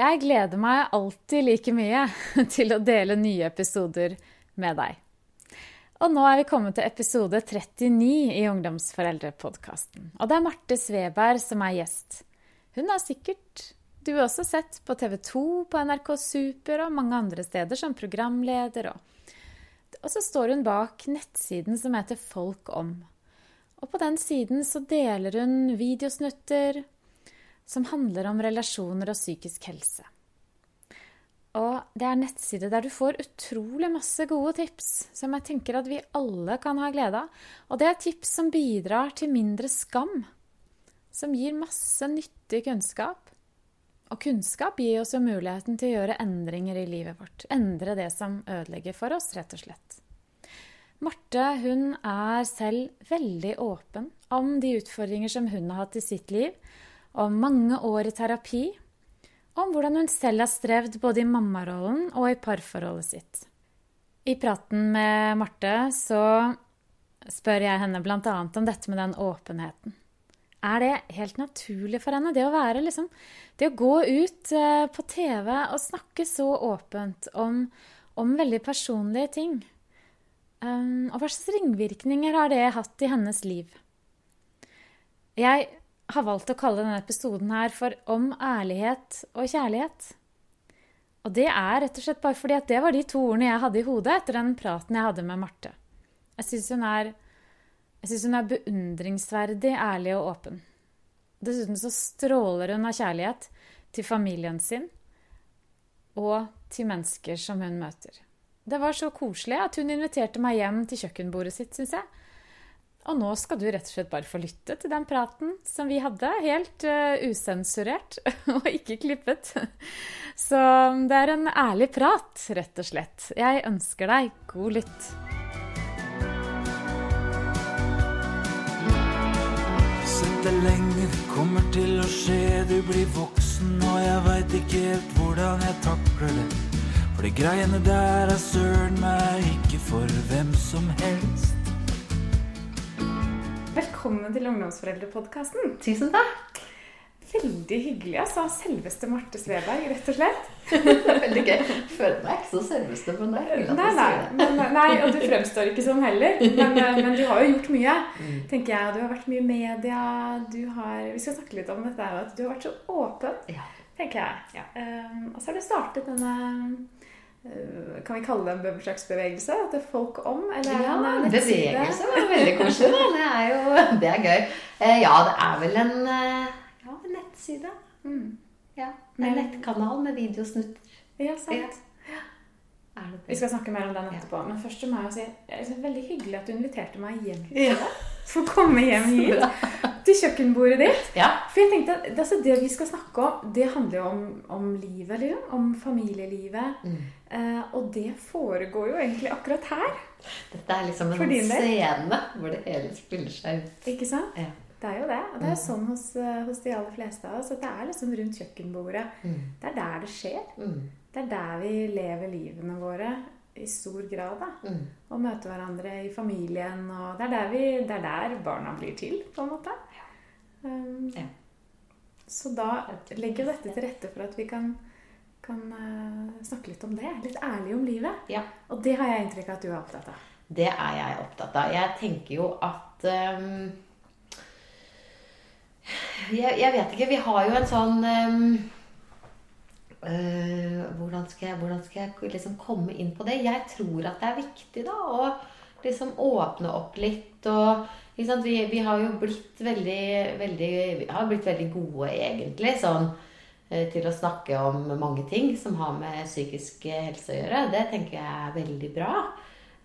Jeg gleder meg alltid like mye til å dele nye episoder med deg. Og nå er vi kommet til episode 39 i Ungdomsforeldrepodkasten. Og det er Marte Sveberg som er gjest. Hun har sikkert du også sett på TV 2, på NRK Super og mange andre steder som programleder. Og, og så står hun bak nettsiden som heter Folk om. Og på den siden så deler hun videosnutter, som handler om relasjoner og psykisk helse. Og det er nettside der du får utrolig masse gode tips som jeg tenker at vi alle kan ha glede av. Og det er tips som bidrar til mindre skam. Som gir masse nyttig kunnskap. Og kunnskap gir oss jo muligheten til å gjøre endringer i livet vårt. Endre det som ødelegger for oss, rett og slett. Marte hun er selv veldig åpen om de utfordringer som hun har hatt i sitt liv, om mange år i terapi, om hvordan hun selv har strevd både i mammarollen og i parforholdet sitt. I praten med Marte så spør jeg henne bl.a. om dette med den åpenheten. Er det helt naturlig for henne, det å være liksom Det å gå ut eh, på TV og snakke så åpent om, om veldig personlige ting? Um, og hva slags ringvirkninger har det hatt i hennes liv? Jeg har valgt å kalle denne episoden her for Om ærlighet og kjærlighet. Og det er rett og slett bare fordi at det var de to ordene jeg hadde i hodet etter den praten jeg hadde med Marte. Jeg syns hun, hun, er beundringsverdig ærlig og åpen. Dessuten så stråler hun av kjærlighet til familien sin og til mennesker som hun møter. Det var så koselig at hun inviterte meg hjem til kjøkkenbordet sitt, syns jeg. Og nå skal du rett og slett bare få lytte til den praten som vi hadde, helt uh, usensurert og ikke klippet. Så det er en ærlig prat, rett og slett. Jeg ønsker deg god lytt. Sett deg lenge, det kommer til å skje. Du blir voksen, og jeg veit ikke helt hvordan jeg takler det. For de greiene der er søren meg ikke for hvem som helst. Velkommen til Ungdomsforeldrepodkasten. Tusen takk. Veldig hyggelig. altså. Selveste Marte Sveberg, rett og slett. Veldig gøy. Føler meg ikke så selveste, men det er nei, nei, men, nei, og du fremstår ikke sånn heller. Men, eh, men, du har jo gjort mye. Mm. tenker jeg. Du har vært mye i media. Du har, vi skal snakke litt om dette, at du har vært så åpen, tenker jeg. Ja. Um, og så har du startet denne Eh, kan vi kalle det en slags bevegelse? At det er folk om? Eller ja, en bevegelse var veldig koselig. Det er jo det er gøy. Eh, ja, det er vel en, eh, ja, en nettside. Mm. Ja, en nettkanal med videosnutter. Ja, sant. Ja. Vi skal snakke mer om den etterpå. Men først må jeg si det er veldig hyggelig at du inviterte meg hjem til deg. For å komme hjem hit til kjøkkenbordet ditt. Ja. For jeg tenkte at altså, Det vi skal snakke om, det handler jo om, om livet. Liksom, om familielivet. Mm. Eh, og det foregår jo egentlig akkurat her. Dette er liksom en scene hvor det hele spiller seg ut. Ikke sant? Ja. Det er jo det. Og det er jo sånn hos, eh, hos, de aller fleste av oss at det er liksom rundt kjøkkenbordet. Mm. Det er der det skjer. Mm. Det er der vi lever livene våre i stor grad. da. Mm. Og møte hverandre i familien. Og det er, der vi, det er der barna blir til, på en måte. Ja. Um, ja. Så da legger dette til rette for at vi kan, kan uh, snakke litt om det. Litt ærlig om livet. Ja. Og det har jeg inntrykk av at du er opptatt av. Det er jeg opptatt av. Jeg tenker jo at um, jeg, jeg, vet ikke. Vi har jo en sånn um, Uh, hvordan skal jeg, hvordan skal jeg liksom komme inn på det? Jeg tror at det er viktig da å liksom åpne opp litt. Og vi, vi, har jo blitt veldig, veldig, blitt veldig gode, egentlig, sånn uh, til å snakke om mange ting som har med psykisk helse å gjøre. Det tenker jeg er veldig bra.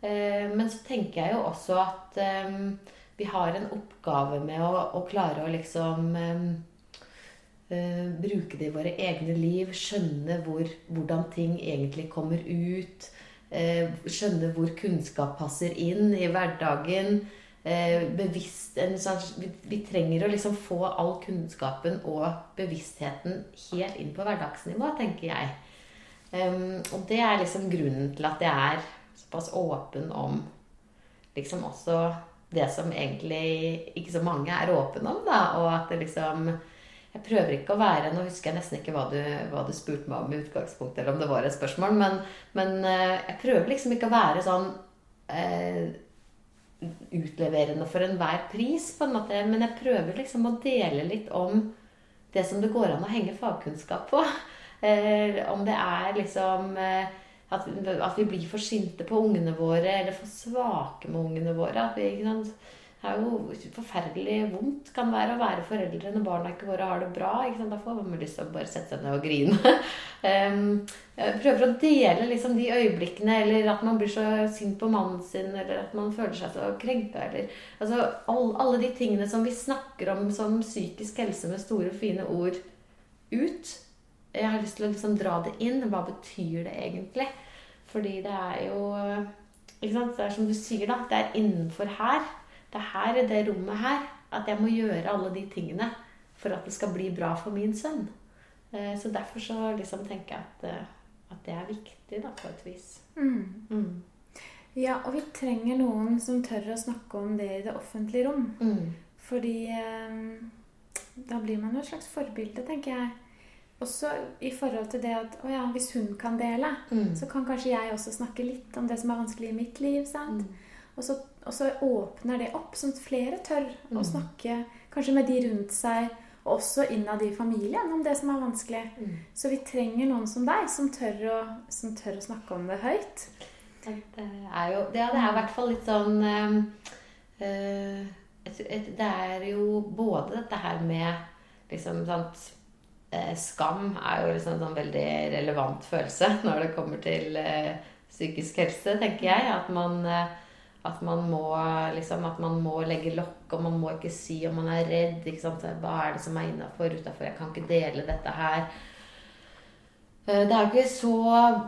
Men så tenker jeg jo også at vi har en oppgave med å, å klare å liksom Uh, bruke det i våre egne liv. Skjønne hvor, hvordan ting egentlig kommer ut. Uh, skjønne hvor kunnskap passer inn i hverdagen. Uh, bevisst, sånn, vi, vi, trenger å liksom få all kunnskapen og bevisstheten helt inn på hverdagsnivå, tenker jeg. Um, og det er liksom grunnen til at jeg er såpass åpen om liksom også det som egentlig ikke så mange er åpne om, da. Og at det liksom jeg prøver ikke å være Nå husker jeg nesten ikke hva du, hva du spurte meg om i utgangspunktet, eller om det var et spørsmål, men, men eh, jeg prøver liksom ikke å være sånn eh, utleverende for enhver pris, på en måte. Men jeg prøver liksom å dele litt om det som det går an å henge fagkunnskap på. Eh, om det er liksom eh, at, at, vi blir for sinte på ungene våre, eller for svake med ungene våre. At vi, ikke sant, er jo forferdelig vondt kan være å være foreldre når barna ikke våre har det bra. Da får man lyst til å bare sette seg ned og grine. jeg prøver å dele liksom de øyeblikkene, eller at man blir så sint på mannen sin, eller at man føler seg så krenka, eller altså, all, Alle de tingene som vi snakker om som psykisk helse med store, fine ord ut. Jeg har lyst til å liksom dra det inn. Hva betyr det egentlig? Fordi det er jo ikke sant? Det er som du sier, da. Det er innenfor her det er her i det rommet her at jeg må gjøre alle de tingene for at det skal bli bra for min sønn. Eh, så derfor så liksom tenker jeg at, eh, at det er viktig, da, på et vis. Mm. Mm. Ja, og vi trenger noen som tør å snakke om det i det offentlige rom. Mm. Fordi eh, da blir man jo et slags forbilde, tenker jeg. Også i forhold til det at å ja, hvis hun kan dele, mm. så kan kanskje jeg også snakke litt om det som er vanskelig i mitt liv. sant? Og så, og så, åpner det opp, sånn at flere tør mm. å snakke kanskje med de rundt seg, og også innad i familien, om det som er vanskelig. Mm. Så vi trenger noen som deg, som tør, å, som tør å snakke om det høyt. Det er jo det, er i hvert fall litt sånn øh, Det er jo både dette her med liksom sant eh, Skam er jo liksom en sånn veldig relevant følelse når det kommer til øh, psykisk helse, tenker jeg. At man øh, at man må, liksom, at man må legge lokk, og man må ikke si om man er redd. Hva er det som er innafor, utafor? Jeg kan ikke dele dette her. Eh, det er jo ikke så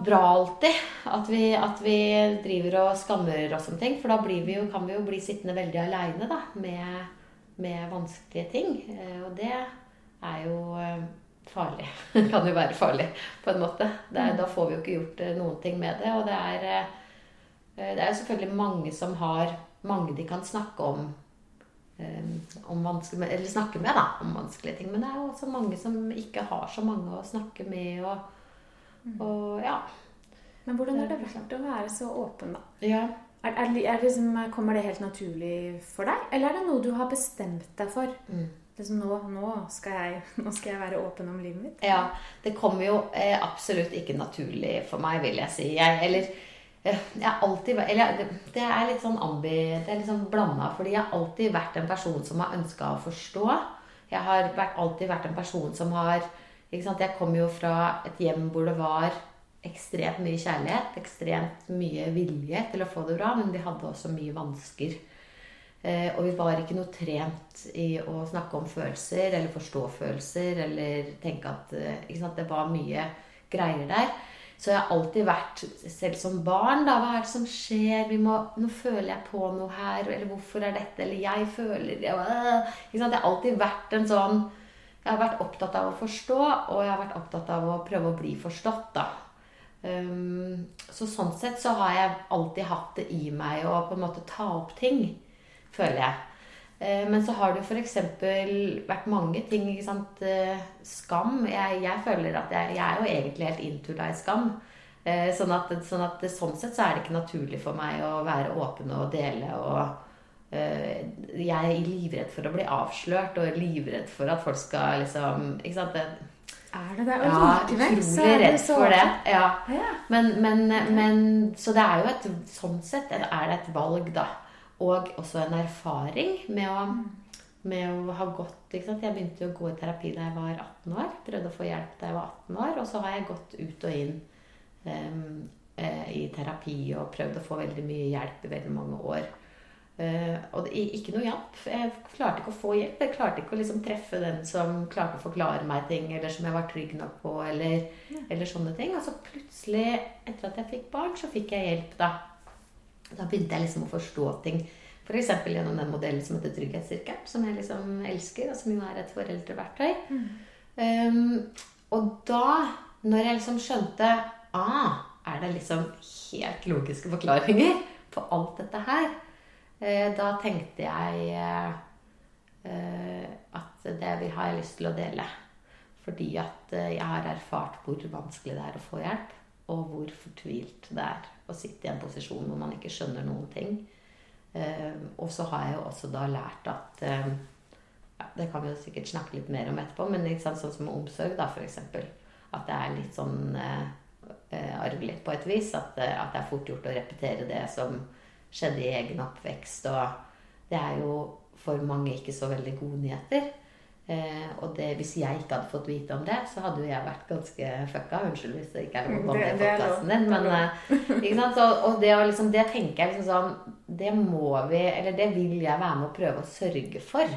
bra alltid at vi, at vi driver og skammer oss om ting. For da vi jo, kan vi jo bli sittende veldig aleine med, med, vanskelige ting. Eh, og det er jo eh, farlig. Det kan jo være farlig på en måte. Er, mm. da får vi jo ikke gjort noen ting med det. Og det er det er jo selvfølgelig mange som har mange de kan snakke om, om om eller snakke med da, om vanskelige ting. Men det er jo også mange som ikke har så mange å snakke med. Og, mm. og ja. Men hvordan har det vært å være så åpen, da? Ja. Er, er, er liksom, kommer det helt naturlig for deg, eller er det noe du har bestemt deg for? Mm. Liksom nå, nå, skal jeg, nå, skal jeg, være åpen om livet mitt? Ja. Det kommer jo eh, absolutt ikke naturlig for meg, vil jeg si. Jeg, eller Eh, jeg har alltid Eller det er litt sånn ambi Det er litt sånn blanda. Fordi jeg har alltid vært en person som har ønska å forstå. Jeg har vært, alltid vært en person som har ikke sant? Jeg kom jo fra et hjem hvor det var ekstremt mye kjærlighet. Ekstremt mye vilje til å få det bra. Men de hadde også mye vansker. Eh, og vi var ikke noe trent i å snakke om følelser eller forstå følelser eller tenke at eh, Det var mye greier der. Så jeg har alltid vært, selv som barn, da, hva er det som skjer? Må, nå føler jeg på noe her. Eller hvorfor er dette? Eller jeg føler Jeg har alltid vært en sånn Jeg har vært opptatt av å forstå, og jeg har vært opptatt av å prøve å bli forstått, da. Um, så sånn sett så har jeg alltid hatt det i meg å på en måte ta opp ting, føler jeg. Eh, men så har det f.eks. vært mange ting. ikke sant? Eh, skam. Jeg, jeg føler at jeg, jeg, er jo egentlig helt intulla i skam. Eh, sånn at, sånn at, sånn sett så er det ikke naturlig for meg å være åpen og dele. og Jeg er livredd for å bli avslørt og livredd for at folk skal liksom ikke sant? er det det? Og ja, utrolig så for det. Ja. Men, men, men, så det er jo et sånn sett er det et valg, da. Og også en erfaring med å, med å ha gått Jeg begynte å gå i terapi da jeg var 18 år. Prøvde å få hjelp da jeg var 18 år. Og så har jeg gått ut og inn um, i terapi og prøvd å få veldig mye hjelp i veldig mange år. Uh, og det, ikke noe hjelp. Jeg klarte ikke å få hjelp. Jeg klarte ikke å liksom treffe den som klarte å forklare meg ting, eller som jeg var trygg nok på, eller, ja. eller sånne ting. Og så plutselig, etter at jeg fikk barn, så fikk jeg hjelp, da. Da begynte jeg liksom å forstå ting. F.eks. For gjennom den modellen som heter Trygghetssirkelen, som jeg liksom elsker, og som jo er et foreldreverktøy. Mm. Um, og da, når jeg liksom skjønte ah, Er det liksom helt logiske forklaringer på alt dette her? Uh, da tenkte jeg uh, eh, at det vil, ha jeg lyst til å dele. Fordi at eh, jeg har erfart hvor vanskelig det er å få hjelp. Og hvor fortvilt det er å sitte i en posisjon hvor man ikke skjønner noen ting. Eh, og så har jeg jo også da lært at eh, ja, Det kan vi jo sikkert snakke litt mer om etterpå, men litt sånn som omsorg, da, f.eks. At det er litt sånn eh, eh, arvelig på et vis. At, eh, at det er fort gjort å repetere det som skjedde i egen oppvekst. Og det er jo for mange ikke så veldig gode nyheter. Eh, og det, hvis jeg ikke hadde fått vite om det, så hadde jo jeg vært ganske fucka. Unnskyld hvis det ikke er lov å komme Det- i podkasten din. Men, Det eh? Så, og det, liksom, det tenker jeg liksom sånn Det må vi Eller det vil jeg være med å prøve å sørge for.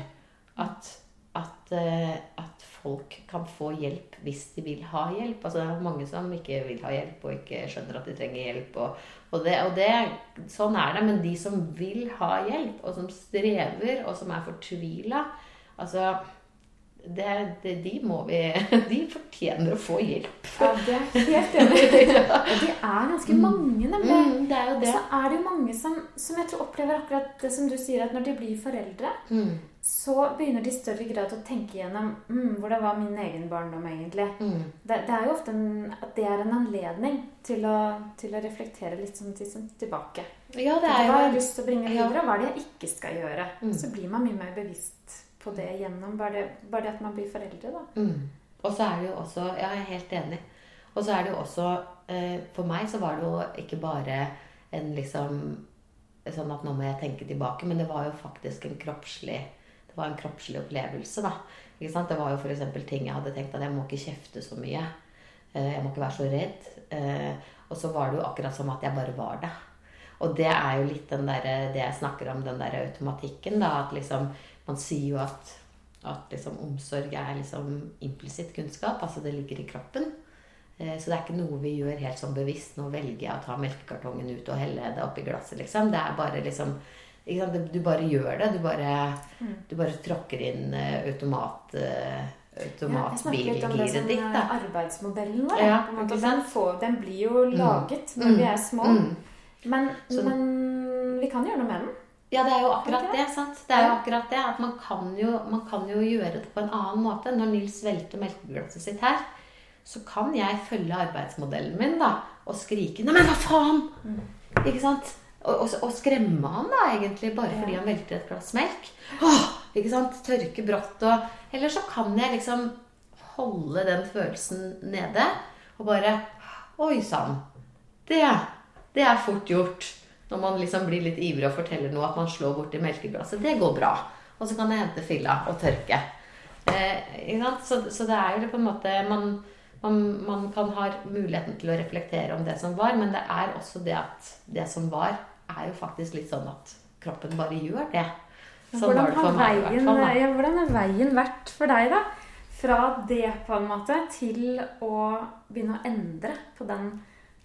At, at, eh, at folk kan få hjelp hvis de vil ha hjelp. Altså, det er mange som ikke vil ha hjelp og ikke skjønner at de trenger hjelp. Og, og, det, og det, sånn er det. Men de som vil ha hjelp, og som strever, og som er fortvila altså det, det, de må vi De fortjener å få hjelp. Ja, det er helt enig. Og de er ganske mange, nemlig. Mm, det er jo det. så er det jo mange som, som jeg tror opplever akkurat det som du sier, at når de blir foreldre, Mm, så begynner de i større grad å tenke gjennom mm, hvordan var min egen barndom egentlig. mm, Det, det er jo ofte en, at det er en anledning til å, til å reflektere litt sånn til, sånn tilbake. Ja, det Hva er har jeg lyst til å bringe videre, og hva er det jeg ikke skal gjøre? Mm. Så blir man mye mer bevisst på det gjennom bare det, bare det at man blir foreldre, da. mm. Og så er det jo også Ja, jeg er helt enig. Og så er det jo også eh, For meg så var det jo ikke bare en liksom Sånn at nå må jeg tenke tilbake, men det var jo faktisk en kroppslig Det var en kroppslig opplevelse, da. Ikke sant? Det var jo f.eks. ting jeg hadde tenkt at jeg må ikke kjefte så mye. Eh, jeg må ikke være så redd. Eh, og så var det jo akkurat som at jeg bare var det. Og det er jo litt den der, det jeg snakker om, den der automatikken. da, At liksom Man sier jo at, at liksom omsorg er liksom implisitt kunnskap. Altså det ligger i kroppen. Eh, Så det er ikke noe vi gjør helt sånn bevisst. Nå velger jeg å ta melkekartongen ut og helle det oppi glasset, liksom. Det er bare liksom? Du bare gjør det. Du bare, du bare tråkker inn automat automat... ditt. Ja, jeg snakker litt om det som arbeidsmodellen vår. Ja, Den, den blir jo laget når Mm. vi er små, Mm. men, Så- men vi kan gjøre noe med den. Ja, det er jo akkurat det. sant? Det er jo akkurat det, At man kan, jo, man kan jo gjøre det på en annen måte. Når Nils velter melkeglasset sitt her, så kan jeg følge arbeidsmodellen min da, og skrike 'Nei, men hva faen?' Ikke sant? Og, og, og skremme han da, egentlig, bare fordi han velter et glass melk. Åh, ikke sant? Tørke brått og Eller så kan jeg liksom holde den følelsen nede og bare Oi sann. Det, det er fort gjort. Når man liksom blir litt ivrig og forteller noe at man slår borti melkeglasset. Det går bra. Og så kan jeg hente filla og tørke. Eh? Så, så det er jo på en måte man, man, man kan ha muligheten til å reflektere om det som var, men det er også det at det som var, er jo faktisk litt sånn at kroppen bare gjør det. Sånn hvordan, var det har meg veien, fall. ja, hvordan har veien vært for deg, da? Fra det på en måte til å begynne å endre på den,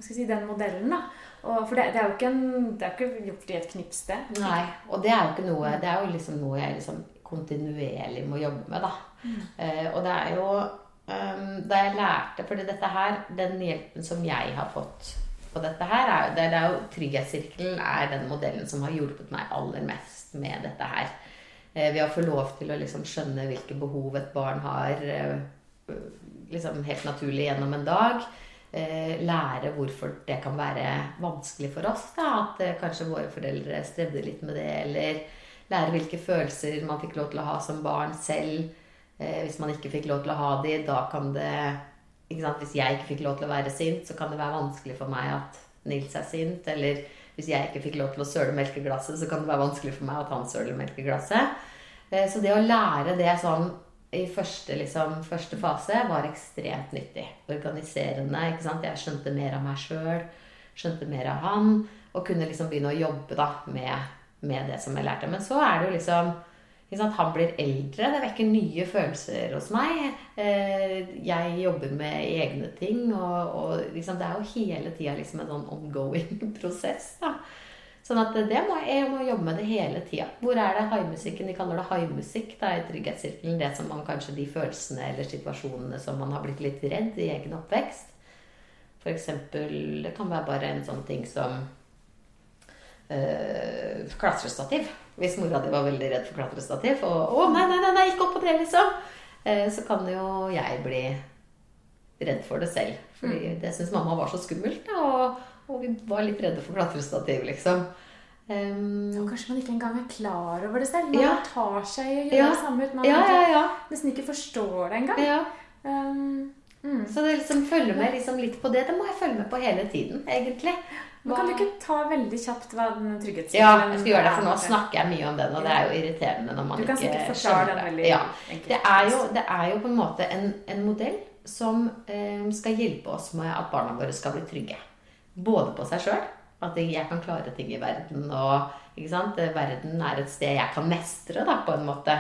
si, den modellen. da. Og, for det, det er jo ikke, en, det er ikke gjort i et knips, det. Nei, og det er jo ikke noe Det er jo liksom noe jeg liksom kontinuerlig må jobbe med, da. Eh, og det er jo um, Da jeg lærte fordi dette her, den hjelpen som jeg har fått på dette her, er, det, det er jo Trygghetssirkelen er den modellen som har hjulpet meg aller mest med dette her. Eh, ved å få lov til å liksom skjønne hvilke behov et barn har eh, liksom helt naturlig gjennom en dag. Eh, lære hvorfor det kan være vanskelig for oss. Da. At eh, kanskje våre foreldre strevde litt med det. Eller lære hvilke følelser man fikk lov til å ha som barn selv. Eh, hvis man ikke fikk lov til å ha de, da kan det? Hvis jeg ikke fikk lov til å være sint, så kan det være vanskelig for meg at Nils er sint. Eller hvis jeg ikke fikk lov til å søle melkeglasset, så kan det være vanskelig for meg at han søler melkeglasset. Så det å lære det sånn i første, liksom, første fase var ekstremt nyttig. Organiserende. ikke sant? Jeg skjønte mer av meg sjøl, skjønte mer av han, og kunne liksom begynne å jobbe da med, med det som jeg lærte. Men så er det jo liksom ikke sant? Han blir eldre, det vekker nye følelser hos meg. Eh, Jeg jobber med egne ting, og, og liksom, det er jo hele tida liksom en sånn ongoing prosess. da. Sånn at det må, jeg må jobbe med det hele tida. Hvor er det haimusikken? De kaller det haimusikk i trygghetssirkelen. Det som man kanskje de følelsene eller situasjonene som man har blitt litt redd i egen oppvekst. For eksempel, det kan være bare en sånn ting som øh, klatrestativ. Hvis mora di var veldig redd for klatrestativ og 'Å, nei, nei, nei, nei ikke opp på det', liksom. Eh, så kan jo jeg bli redd for det selv. Fordi det syns mamma var så skummelt. Da, og, og vi var litt redde for klatrestativ, liksom. Um, Og kanskje man ikke engang er klar over det selv. Man Ja. tar seg i å gjøre Ja. det samme uten man ja, ja, ja. nesten ikke forstår det engang. ja. Um, mm. Så det liksom følger med liksom litt på det. Det må jeg følge med på hele tiden, egentlig. Men kan du ikke ta veldig kjapt hva den trygghetssykkelen Ja, jeg skal gjøre det, for nå er? snakker jeg mye om den, og det er jo irriterende når man Du kan ikke sikkert forklare den veldig det. Ja. Det er, jo, det er jo på en måte en, en modell som um, skal hjelpe oss med at barna våre skal bli trygge. Både på seg sjøl, at jeg kan klare ting i verden, og verden er et sted jeg kan mestre, da, på en måte.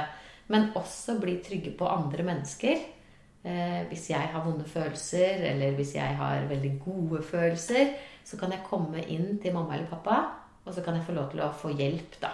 Men også bli trygge på andre mennesker. Eh, hvis jeg har vonde følelser, eller hvis jeg har veldig gode følelser, så kan jeg komme inn til mamma eller pappa, og så kan jeg få lov til å få hjelp da,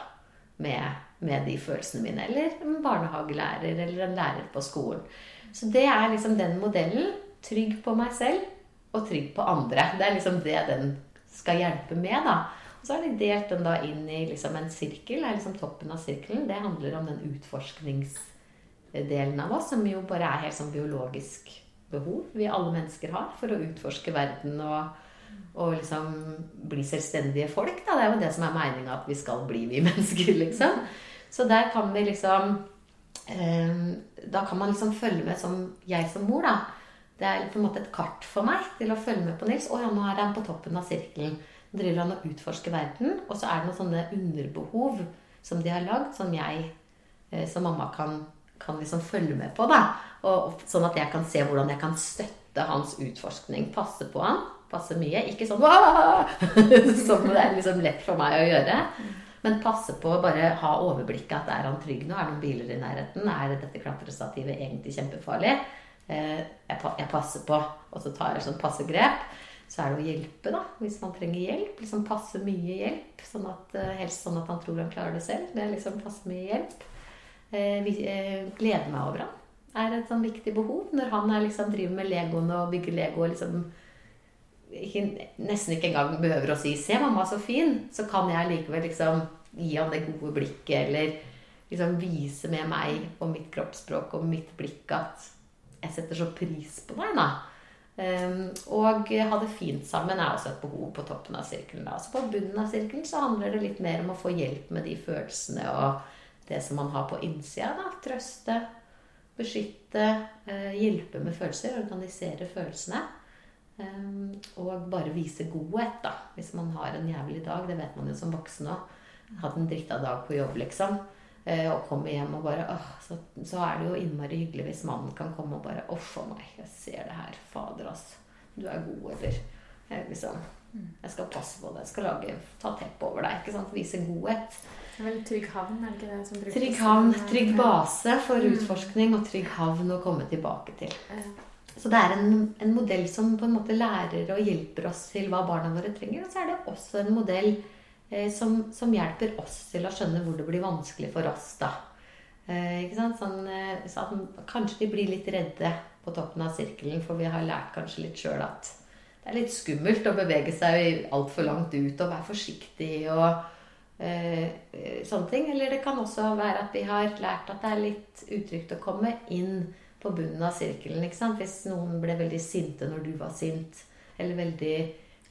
med, med de følelsene mine. Eller en barnehagelærer eller en lærer på skolen. Så det er liksom den modellen. Trygg på meg selv og trygg på andre. Det er liksom det den skal hjelpe med. da. Og så har de delt den da inn i liksom en sirkel. Er liksom toppen av sirkelen. Det handler om den utforskningsdelen av oss, som jo bare er helt sånn biologisk behov vi alle mennesker har for å utforske verden og, og liksom bli selvstendige folk. Da. Det er jo det som er meninga at vi skal bli, vi mennesker, liksom. Så der kan vi liksom eh, Da kan man liksom følge med som jeg som mor, da. Det er på en måte et kart for meg til å følge med på Nils. Å ja, nå er han på toppen av sirkelen. Nå driver han og utforsker verden. Og så er det noen sånne underbehov som de har lagd, som jeg eh, som mamma kan, kan liksom følge med på. da. Og, sånn at jeg kan se hvordan jeg kan støtte hans utforskning. Passe på han. Passe mye. Ikke sånn! Som det er liksom lett for meg å gjøre. Men passe på å bare ha overblikket at er han trygg nå? Er det noen biler i nærheten? Er dette klatrestativet egentlig kjempefarlig? Eh, jeg, passer på, og så tar jeg sånn passegrep. Så er det å hjelpe, da, hvis man trenger hjelp. Liksom passe mye hjelp. Sånn at, eh, helst sånn at han tror han klarer det selv. Det er liksom passe mye hjelp. Eh, glede meg over han er et sånn viktig behov. Når han er liksom, driver med legoene og bygger lego og liksom ikke, nesten ikke engang behøver å si 'se, mamma, så fin', så kan jeg likevel liksom gi han det gode blikket, eller liksom vise med meg og mitt kroppsspråk og mitt blikk at jeg setter så pris på deg, da. Um, og ha det fint sammen er også et behov på toppen av sirkelen. Da. Så på bunnen av sirkelen så handler det litt mer om å få hjelp med de følelsene og det som man har på innsida. da. Trøste, beskytte, uh, hjelpe med følelser, organisere følelsene. Um, og bare vise godhet, da. Hvis man har en jævlig dag. Det vet man jo som voksen òg. Hatt en dritta dag på jobb, liksom. Eh, og kommer hjem og bare åh, så, så er det jo innmari hyggelig hvis mannen kan komme og bare Uff a meg, jeg ser det her. Fader, ass. Du er god, eller liksom, jeg skal passe på deg. Jeg skal lage, ta teppet over deg. ikke sant? Vise godhet. Det er vel trygg havn, er det ikke det som brukes? Trygg havn, trygg base for Mm. utforskning og trygg havn å komme tilbake til. Så det er en, en modell som på en måte lærer og hjelper oss til hva barna våre trenger. Og så er det også en modell eh, som, som hjelper oss til å skjønne hvor det blir vanskelig for oss. da. Eh? Sånn, eh, så kanskje de blir litt redde på toppen av sirkelen, for vi har lært kanskje litt sjøl at det er litt skummelt å bevege seg altfor langt ut og være forsiktig og eh, eh, sånne ting. Eller det kan også være at vi har lært at det er litt utrygt å komme inn på bunnen av sirkelen. ikke sant? Hvis noen ble veldig sinte når du var sint, eller veldig,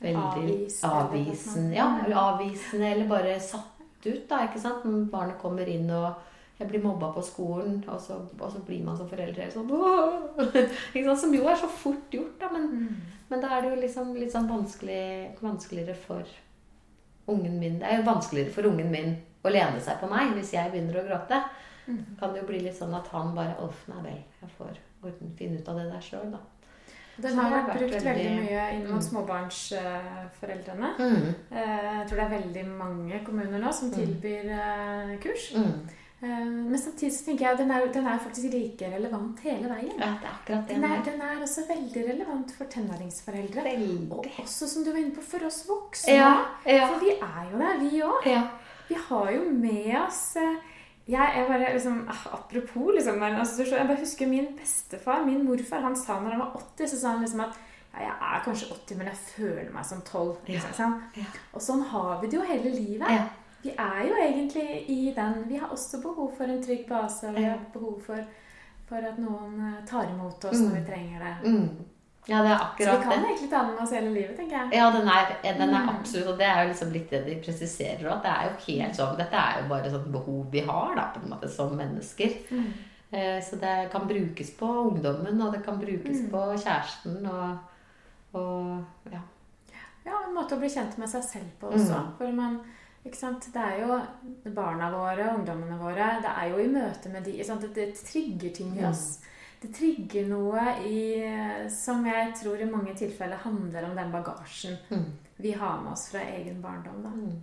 veldig Avvisende, avvisende, ja, avvisende, eller bare satt ut, da, ikke sant? Når barnet kommer inn og jeg blir mobba på skolen, og så, og så blir man som foreldre helt sånn? Som jo er så fort gjort, da. Men, Mm. men da er det jo liksom litt sånn vanskelig, vanskeligere for ungen min Det er jo vanskeligere for ungen min å lene seg på meg hvis jeg begynner å gråte. Mm. Kan det jo bli litt sånn at han bare Uff, nei vel, jeg får finne ut av det der sjøl, da. Den har vært brukt veldig veldig- mye inn mot Mm. småbarnsforeldrene. Mm. Eh, Jeg tror det er veldig mange kommuner nå som Mm. tilbyr eh, kurs. Mm. Eh, Men samtidig så tenker jeg at den er, den er faktisk like relevant hele veien. Ja, det er akkurat det. Den er, den er også veldig relevant for tenåringsforeldre. Og også, som du var inne på, for oss voksne. Ja, ja, For vi er jo der, vi òg. ja. Vi har jo med oss eh, jeg, er bare liksom, ah, Apropos, liksom, altså, jeg bare husker min bestefar, min morfar, han sa når han var 80, så sa han liksom at ja, jeg er kanskje 80, men jeg føler meg som 12. Liksom, ja, Ja. Og sånn har vi det jo hele livet. Vi er jo egentlig i den Vi har også behov for en trygg base. Og vi har behov for, for at noen eh, tar imot oss når vi trenger det. Mm. Ja, det er akkurat det. Så vi kan det. egentlig ta den med oss hele livet, tenker jeg. Ja, den er, den er Mm. absolutt Og det er jo liksom litt det de presiserer òg. Det er jo helt sånn Dette er jo bare sånn behov vi har, da, på en måte, som mennesker. Mm. Eh, Så det kan brukes på ungdommen, og det kan brukes Mm. på kjæresten og, og ja. Ja, en måte å bli kjent med seg selv på også. Mm. For man? Det er jo barna våre, ungdommene våre Det er jo i møte med de? Det, det trigger ting i Mm. Det trigger noe i, som jeg tror i mange tilfeller handler om den bagasjen Mm. vi har med oss fra egen barndom. da. Mm.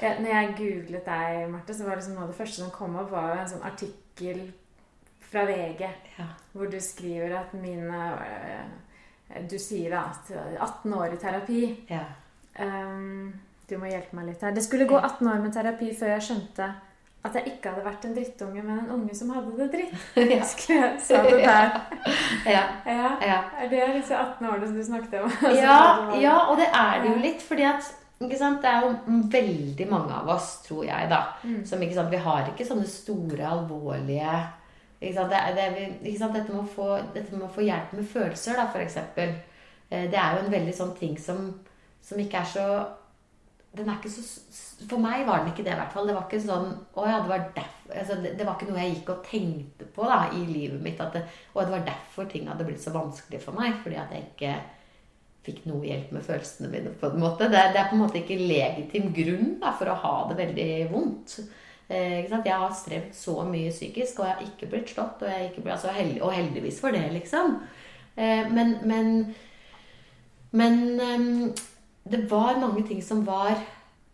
Jeg, Når jeg googlet deg, Marte, så var det noe av det første som kom opp, var en sånn artikkel fra VG Ja. hvor du skriver at mine eh, Du sier at 18 år i terapi ja. Um, Du må hjelpe meg litt her. Det skulle gå 18 år med terapi før jeg skjønte at jeg ikke hadde vært en drittunge, men en unge som hadde det dritt. Ja. jeg Sa det der. Ja. Ja. ja. Er det disse 18 årene som du snakket om? Ja, ja, og det er det jo litt. fordi at Det er jo veldig mange av oss, tror jeg, da, Mm. som ikke sant, Vi har ikke sånne store, alvorlige ikke sant, det, det, ikke sant, dette, med få, dette med å få hjelp med følelser, da, f.eks. Det er jo en veldig sånn ting som, som ikke er så den er ikke så, For meg var den ikke det, i hvert fall. Det var ikke sånn å ja, det, var derf- altså, det, det var ikke noe jeg gikk og tenkte på da, i livet mitt. At det, og det var derfor ting hadde blitt så vanskelig for meg. Fordi at jeg ikke fikk noe hjelp med følelsene mine. på en måte. Det, det er på en måte ikke legitim grunn da, for å ha det veldig vondt. Eh? Jeg har strevd så mye psykisk, og jeg har ikke blitt slått. Og, jeg ikke, blitt- altså, held, og heldigvis for det, liksom. Eh, men men, men ehm, det var mange ting som var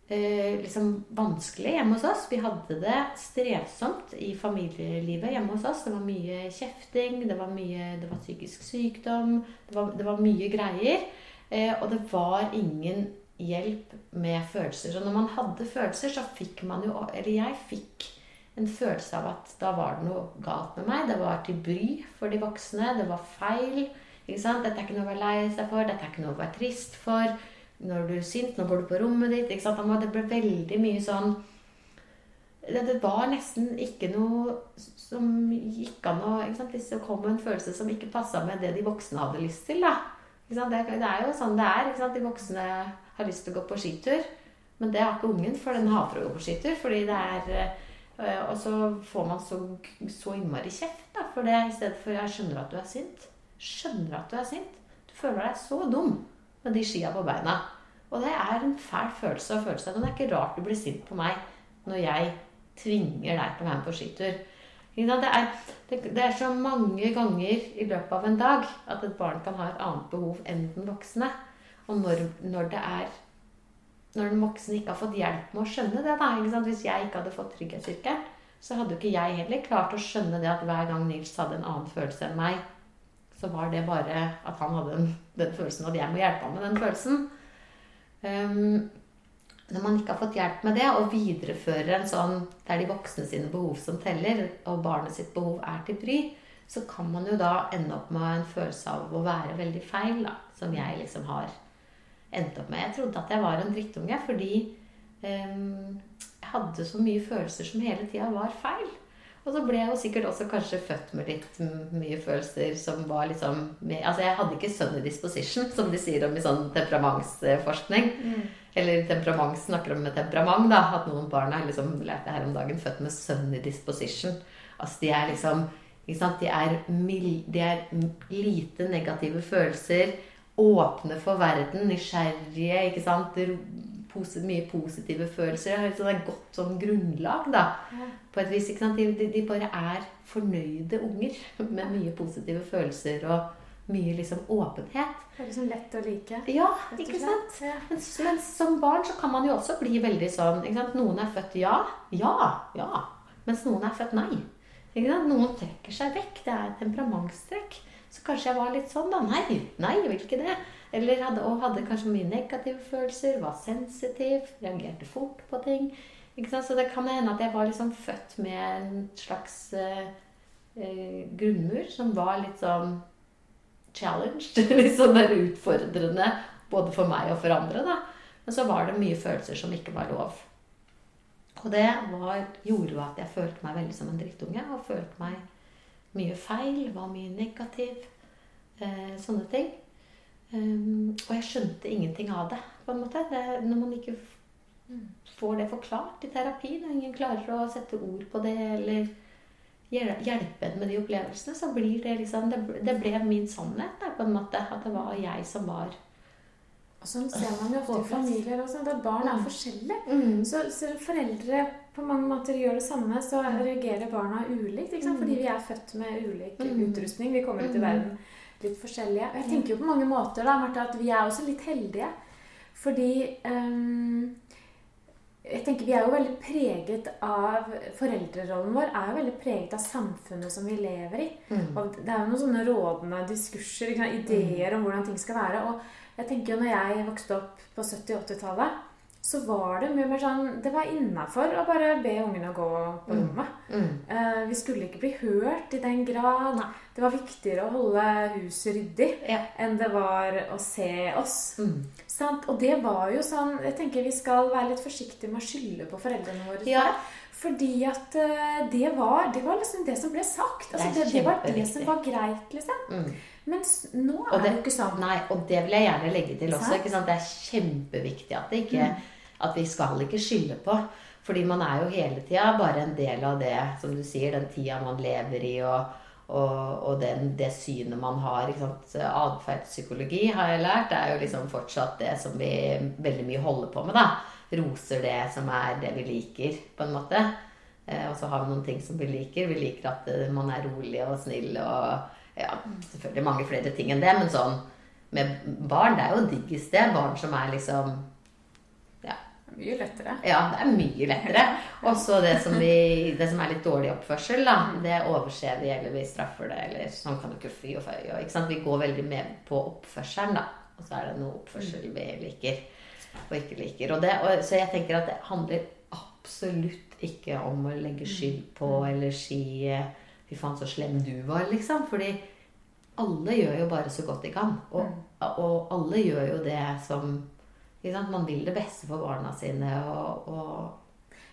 eh, liksom vanskelig hjemme hos oss. Vi hadde det strevsomt i familielivet hjemme hos oss. Det var mye kjefting, det var, mye, det var psykisk sykdom, det var, det var mye greier. Eh, og det var ingen hjelp med følelser. Og når man hadde følelser, så fikk man jo Eller jeg fikk en følelse av at da var det noe galt med meg. Det var til bry for de voksne. Det var feil. Dette er ikke noe å være lei seg for. Dette er ikke noe å være trist for. Når du er sint, nå går du på rommet ditt. Ikke sant? Det ble veldig mye sånn det, det var nesten ikke noe som gikk an å ikke det kom en følelse som ikke passa med det de voksne hadde lyst til. da. Det, det er jo sånn det er. Ikke sant? De voksne har lyst til å gå på skitur. Men det har ikke ungen, for den hater å gå på skitur. fordi det er øh, Og så får man så, så innmari kjeft da, for det i stedet for 'jeg skjønner at du er sint'. Skjønner at du er sint. Du føler deg så dum med de skia på beina. Og det er en fæl følelse å føle seg. Men det er ikke rart du blir sint på meg når jeg tvinger deg til å være med på skitur. Det er, det, er så mange ganger i løpet av en dag at et barn kan ha et annet behov enn den voksne. Og når, når det er når den voksne ikke har fått hjelp med å skjønne det. da? Hvis jeg ikke hadde fått trygghetssirkelen, så hadde jo ikke jeg heller klart å skjønne det at hver gang Nils hadde en annen følelse enn meg, så var det bare at han hadde den, den følelsen, og jeg må hjelpe ham med den følelsen. Um, når man ikke har fått hjelp med det, og viderefører en sånn Det er de voksne sine behov som teller, og barnet sitt behov er til bry, så kan man jo da ende opp med en følelse av å være veldig feil, da, som jeg liksom har endt opp med. Jeg trodde at jeg var en drittunge fordi um, jeg hadde så mye følelser som hele tida var feil. Og så ble jeg jo sikkert også kanskje født med litt mye følelser som var liksom Altså jeg hadde ikke sunny disposition, som de sier om i sånn temperamentsforskning. Eller temperament snakker om med temperament, da. At noen barn er liksom, lærte jeg her om dagen, født med sunny disposition. Altså de er liksom? De er, mild, de er lite negative følelser. Åpne for verden. Nysgjerrige. ikke sant? Posi mye positive følelser. Det er et sånn godt sånn grunnlag, da. På et vis, ikke sant? De, de bare er fornøyde unger med mye positive følelser og mye liksom åpenhet. Det er liksom lett å like. Ja, ikke sant? Ja. Men, men som barn så kan man jo også bli veldig sånn ikke sant? Noen er født ja, ja, ja. Mens noen er født nei. Noen trekker seg vekk. Det er temperamentstrekk. Så kanskje jeg var litt sånn, da. Nei, nei, jeg vil ikke det. Eller hadde, og hadde kanskje mye negative følelser. Var sensitiv. Reagerte fort på ting. Ikke sant? Så det kan hende at jeg var liksom født med en slags eh, eh, grunnmur som var litt sånn challenged. litt sånn der utfordrende både for meg og for andre. da. Men så var det mye følelser som ikke var lov. Og det var, gjorde jo at jeg følte meg veldig som en drittunge. Og følte meg mye feil, var mye negativ. Eh, sånne ting. Um, og jeg skjønte ingenting av det, på en måte. Det, når man ikke får det forklart i terapi, når ingen klarer å sette ord på det eller hjelpe en med de opplevelsene, så blir det liksom Det, det ble min sannhet, på en måte. At det var jeg som var Og sånn ser man jo ofte i familier også, at barn er Mm. forskjellige. Så selv foreldre på mange måter gjør det samme, så reagerer barna ulikt. Sant? Fordi vi er født med ulik Mm. utrustning. Vi kommer ut i Mm. verden litt forskjellige. Og jeg tenker jo på mange måter da, Martha, at vi er også litt heldige. Fordi um, jeg tenker Vi er jo veldig preget av Foreldrerollen vår er jo veldig preget av samfunnet som vi lever i. Mm. Og det er jo noen sånne rådende diskurser, ideer om hvordan ting skal være. Og jeg tenker jo når jeg vokste opp på 70-80-tallet, så var det mye mer sånn Det var innafor å bare be ungene gå på Mm. rommet. Mm. Eh, vi skulle ikke bli hørt i den grad. Nei. Det var viktigere å holde huset ryddig Ja. enn det var å se oss. Mm. Sant? Og det var jo sånn Jeg tenker vi skal være litt forsiktige med å skylde på foreldrene våre. Ja. Fordi at eh, det var, det var liksom det som ble sagt. Altså, Det det, det, var det som var greit, liksom. Mm. Mens nå er det det- jo ikke sånn. Nei, og det vil jeg gjerne legge til også. Sant? Sant? Det er kjempeviktig at, det ikke, at vi skal ikke skylde på. Fordi man er jo hele tida bare en del av det, som du sier, den tida man lever i, og, og, og den, det synet man har. Atferdspsykologi har jeg lært. Det er jo liksom fortsatt det som vi veldig mye holder på med. da. Roser det som er det vi liker, på en måte. Eh, og så har vi noen ting som vi liker. Vi liker at eh, man er rolig og snill og ja, selvfølgelig mange flere ting enn det, men sånn med barn, det er jo diggest det. Barn som er liksom Mye lettere. ja det er mye lettere. Og så det, som det som er litt dårlig oppførsel, da, det overser vi, eller vi straffer det, eller sånn kan du ikke fy og føy. Og, ikke sant? Vi går veldig med på oppførselen, da. Og så er det noe oppførsel vi liker og ikke liker. Og det, og, så jeg tenker at det handler absolutt ikke om å legge skyld på eller si eh, Fy faen, så slem du var, liksom. Fordi alle gjør jo bare så godt de kan. Og, og alle gjør jo det som? Man vil det beste for barna sine. Og, og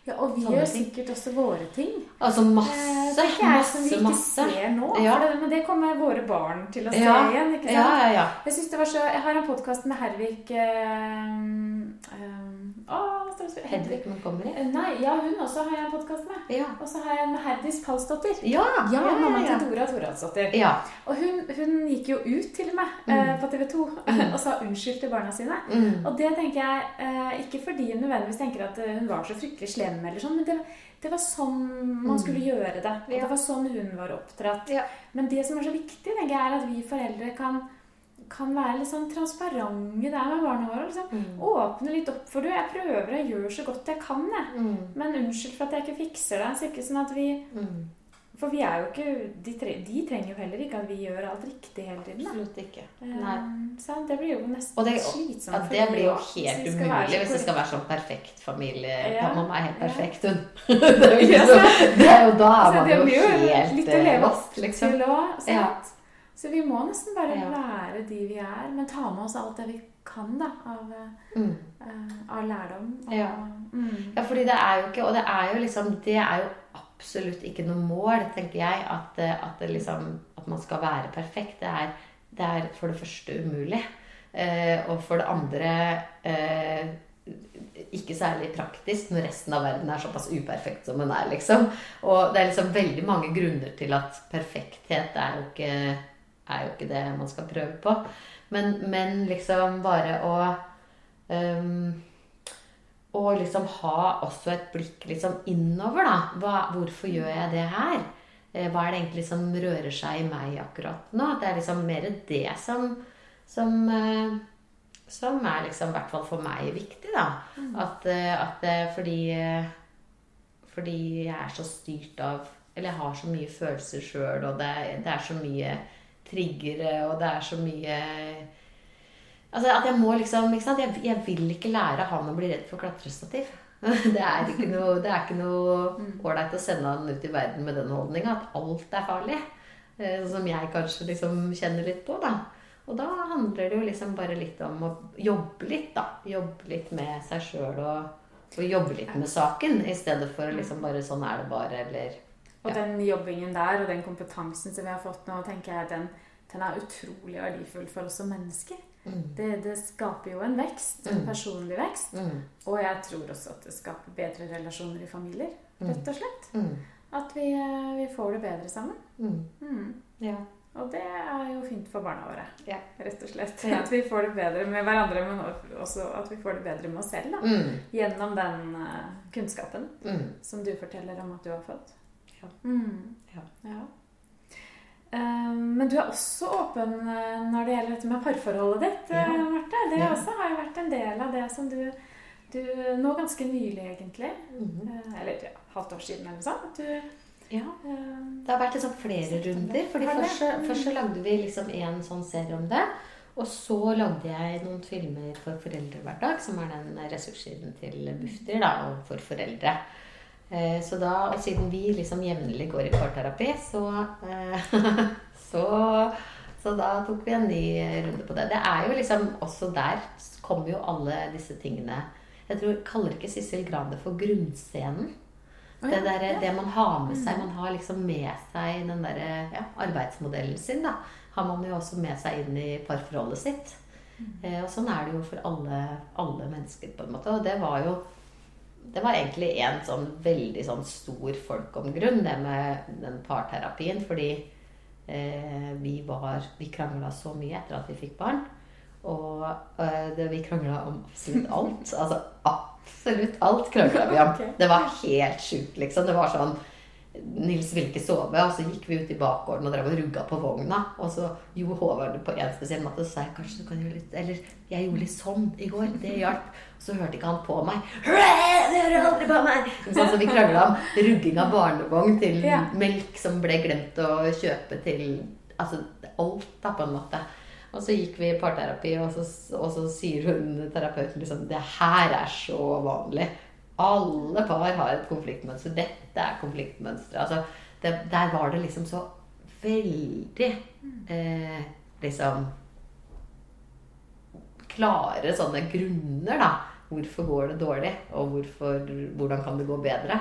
Ja, og vi gjør sikkert også våre ting. Altså Eh, masse, vi masse, masse. ser nå. Ja. Det, men det kommer våre barn til å se Ja, igjen. ikke sant? ja, ja. Jeg synes det var så, jeg har en podkast med Hervik øh, øh, å, hva står det? Hedvig Montgomery. Eh, Nei, ja, hun også har jeg en podkast med. Ja. Og så har jeg en med Herdis Palsdottir. Ja, Ja, mammaen ja, til Dora Toradsdottir. ja. Og hun, hun gikk jo ut til og med mm. på TV 2 og sa unnskyld til barna sine. Mm. Og det tenker jeg eh, ikke fordi hun nødvendigvis tenker at eh, hun var så fryktelig slem, eller sånn, men det, det var sånn man skulle gjøre det. Og det var sånn hun var oppdratt. Men det som er så viktig, jeg, er at vi foreldre kan, kan være litt sånn transparente der med barna våre. Liksom. Mm. Åpne litt opp for det. Jeg prøver, og gjør så godt jeg kan, jeg. Mm. Men unnskyld for at jeg ikke fikser det. Så ikke sånn at vi Mm. For vi er jo ikke De, tre, de trenger jo heller ikke at vi gjør alt riktig hele tiden. Da. Absolutt ikke. Eh. Så det blir jo nesten Og det, slitsomt. ja, det blir jo helt hvis vi være umulig hvis det skal være sånn perfekt familie. Ja. Mamma er helt perfekt, hun. det, er jo liksom, det er jo da er man jo helt litt å eh, leve opp liksom. til òg. Ja. Så vi må nesten bare Ja. være de vi er, men ta med oss alt det vi kan da, av, Mm. uh, av lærdom. Og, Ja. Mm. Ja, fordi det er jo ikke Og det er jo liksom Det er jo absolutt ikke noe mål, tenker jeg, at, eh, at, liksom, at man skal være perfekt. Det er, det er for det første umulig. Eh, og for det andre eh, ikke særlig praktisk når resten av verden er såpass uperfekt som den er, liksom. Og det er liksom veldig mange grunner til at perfekthet er jo ikke, er jo ikke det man skal prøve på. Men, men liksom bare å ehm, og liksom ha også et blikk liksom innover, da. Hva, hvorfor gjør jeg det her? Eh, Hva er det egentlig som rører seg i meg akkurat nå? At Det er liksom mer det som Som, eh, som er liksom, i hvert fall for meg, viktig, da. At, eh, at fordi Fordi jeg er så styrt av Eller jeg har så mye følelser sjøl, og det, det er så mye triggere, og det er så mye Altså at jeg må liksom ikke sant? Jeg, jeg vil ikke lære han å bli redd for klatrestativ. Det er ikke noe Det er ikke noe ålreit å sende han ut i verden med den holdninga at alt er farlig. Eh, Som jeg kanskje liksom kjenner litt på, da. Og da handler det jo liksom bare litt om å jobbe litt, da. Jobbe litt med seg sjøl og, og, jobbe litt med saken, i stedet for liksom bare 'sånn er det bare', eller Og den jobbingen der, og den kompetansen som vi har fått nå, tenker jeg den, den er utrolig verdifull for oss som mennesker. Det, det skaper jo en vekst, en personlig vekst. mm, Og jeg tror også at det skaper bedre relasjoner i familier, rett og slett. mm, At vi, eh, vi får det bedre sammen. mm. Mm. Ja. Og det er jo fint for barna våre, Ja. rett og slett. Ja. At vi får det bedre med hverandre, men også at vi får det bedre med oss selv. da. Mm, Gjennom den eh, kunnskapen mm. som du forteller om at du har fått. Ja. Mm. Ja. Ja. Eh, Men du er også åpen eh, når det gjelder dette med parforholdet ditt, Ja. eh, Marte. Det Ja. også har jo vært en del av det som du, du Nå ganske nylig, egentlig. Mm -hmm. Eller ja, halvt år siden eller noe sånt. Du Ja. eh, Det har vært liksom flere runder. fordi først, Mm. først så lagde vi liksom en sånn serie om det. Og så lagde jeg noen filmer for Foreldrehverdag, som er den ressurssiden til Bufdir og for foreldre. Eh, Så da, og siden vi liksom jevnlig går i parterapi, så, eh, så Så da tok vi en ny runde på det. Det er jo liksom Også der kommer jo alle disse tingene Jeg tror, kaller ikke Sissel Gran det for grunnscenen. Det, der, det man har med seg. Man har liksom med seg den der ja, arbeidsmodellen sin. da, Har man jo også med seg inn i parforholdet sitt. Eh, og sånn er det jo for alle, alle mennesker, på en måte. Og det var jo det var egentlig en sånn veldig sånn stor folk om grunn, det med den parterapien. Fordi eh, vi var Vi krangla så mye etter at vi fikk barn. Og eh, det, vi krangla om absolutt alt. Altså absolutt alt krangla vi om. Det var helt sjukt, liksom. Det var sånn Nils ville ikke sove, og så gikk vi ut i bakgården og drev og rugga på vogna. Og så gjorde Håvard på en spesiell måte, så sa jeg kanskje du kan gjøre litt Eller jeg gjorde litt sånn i går. Det hjalp. Så hørte ikke han på meg. Det hører aldri på meg! Sånn, så vi krangla om rugging av barnevogn til Ja. melk som ble glemt å kjøpe til Altså alt, da, på en måte. Og så gikk vi i parterapi, og så, og så sier hun terapeuten liksom Det her er så vanlig. Alle par har et konfliktmønster. Dette er konfliktmønsteret. Altså, det, der var det liksom så veldig eh, Liksom Klare sånne grunner, da. Hvorfor går det dårlig, og hvorfor, hvordan kan det gå bedre?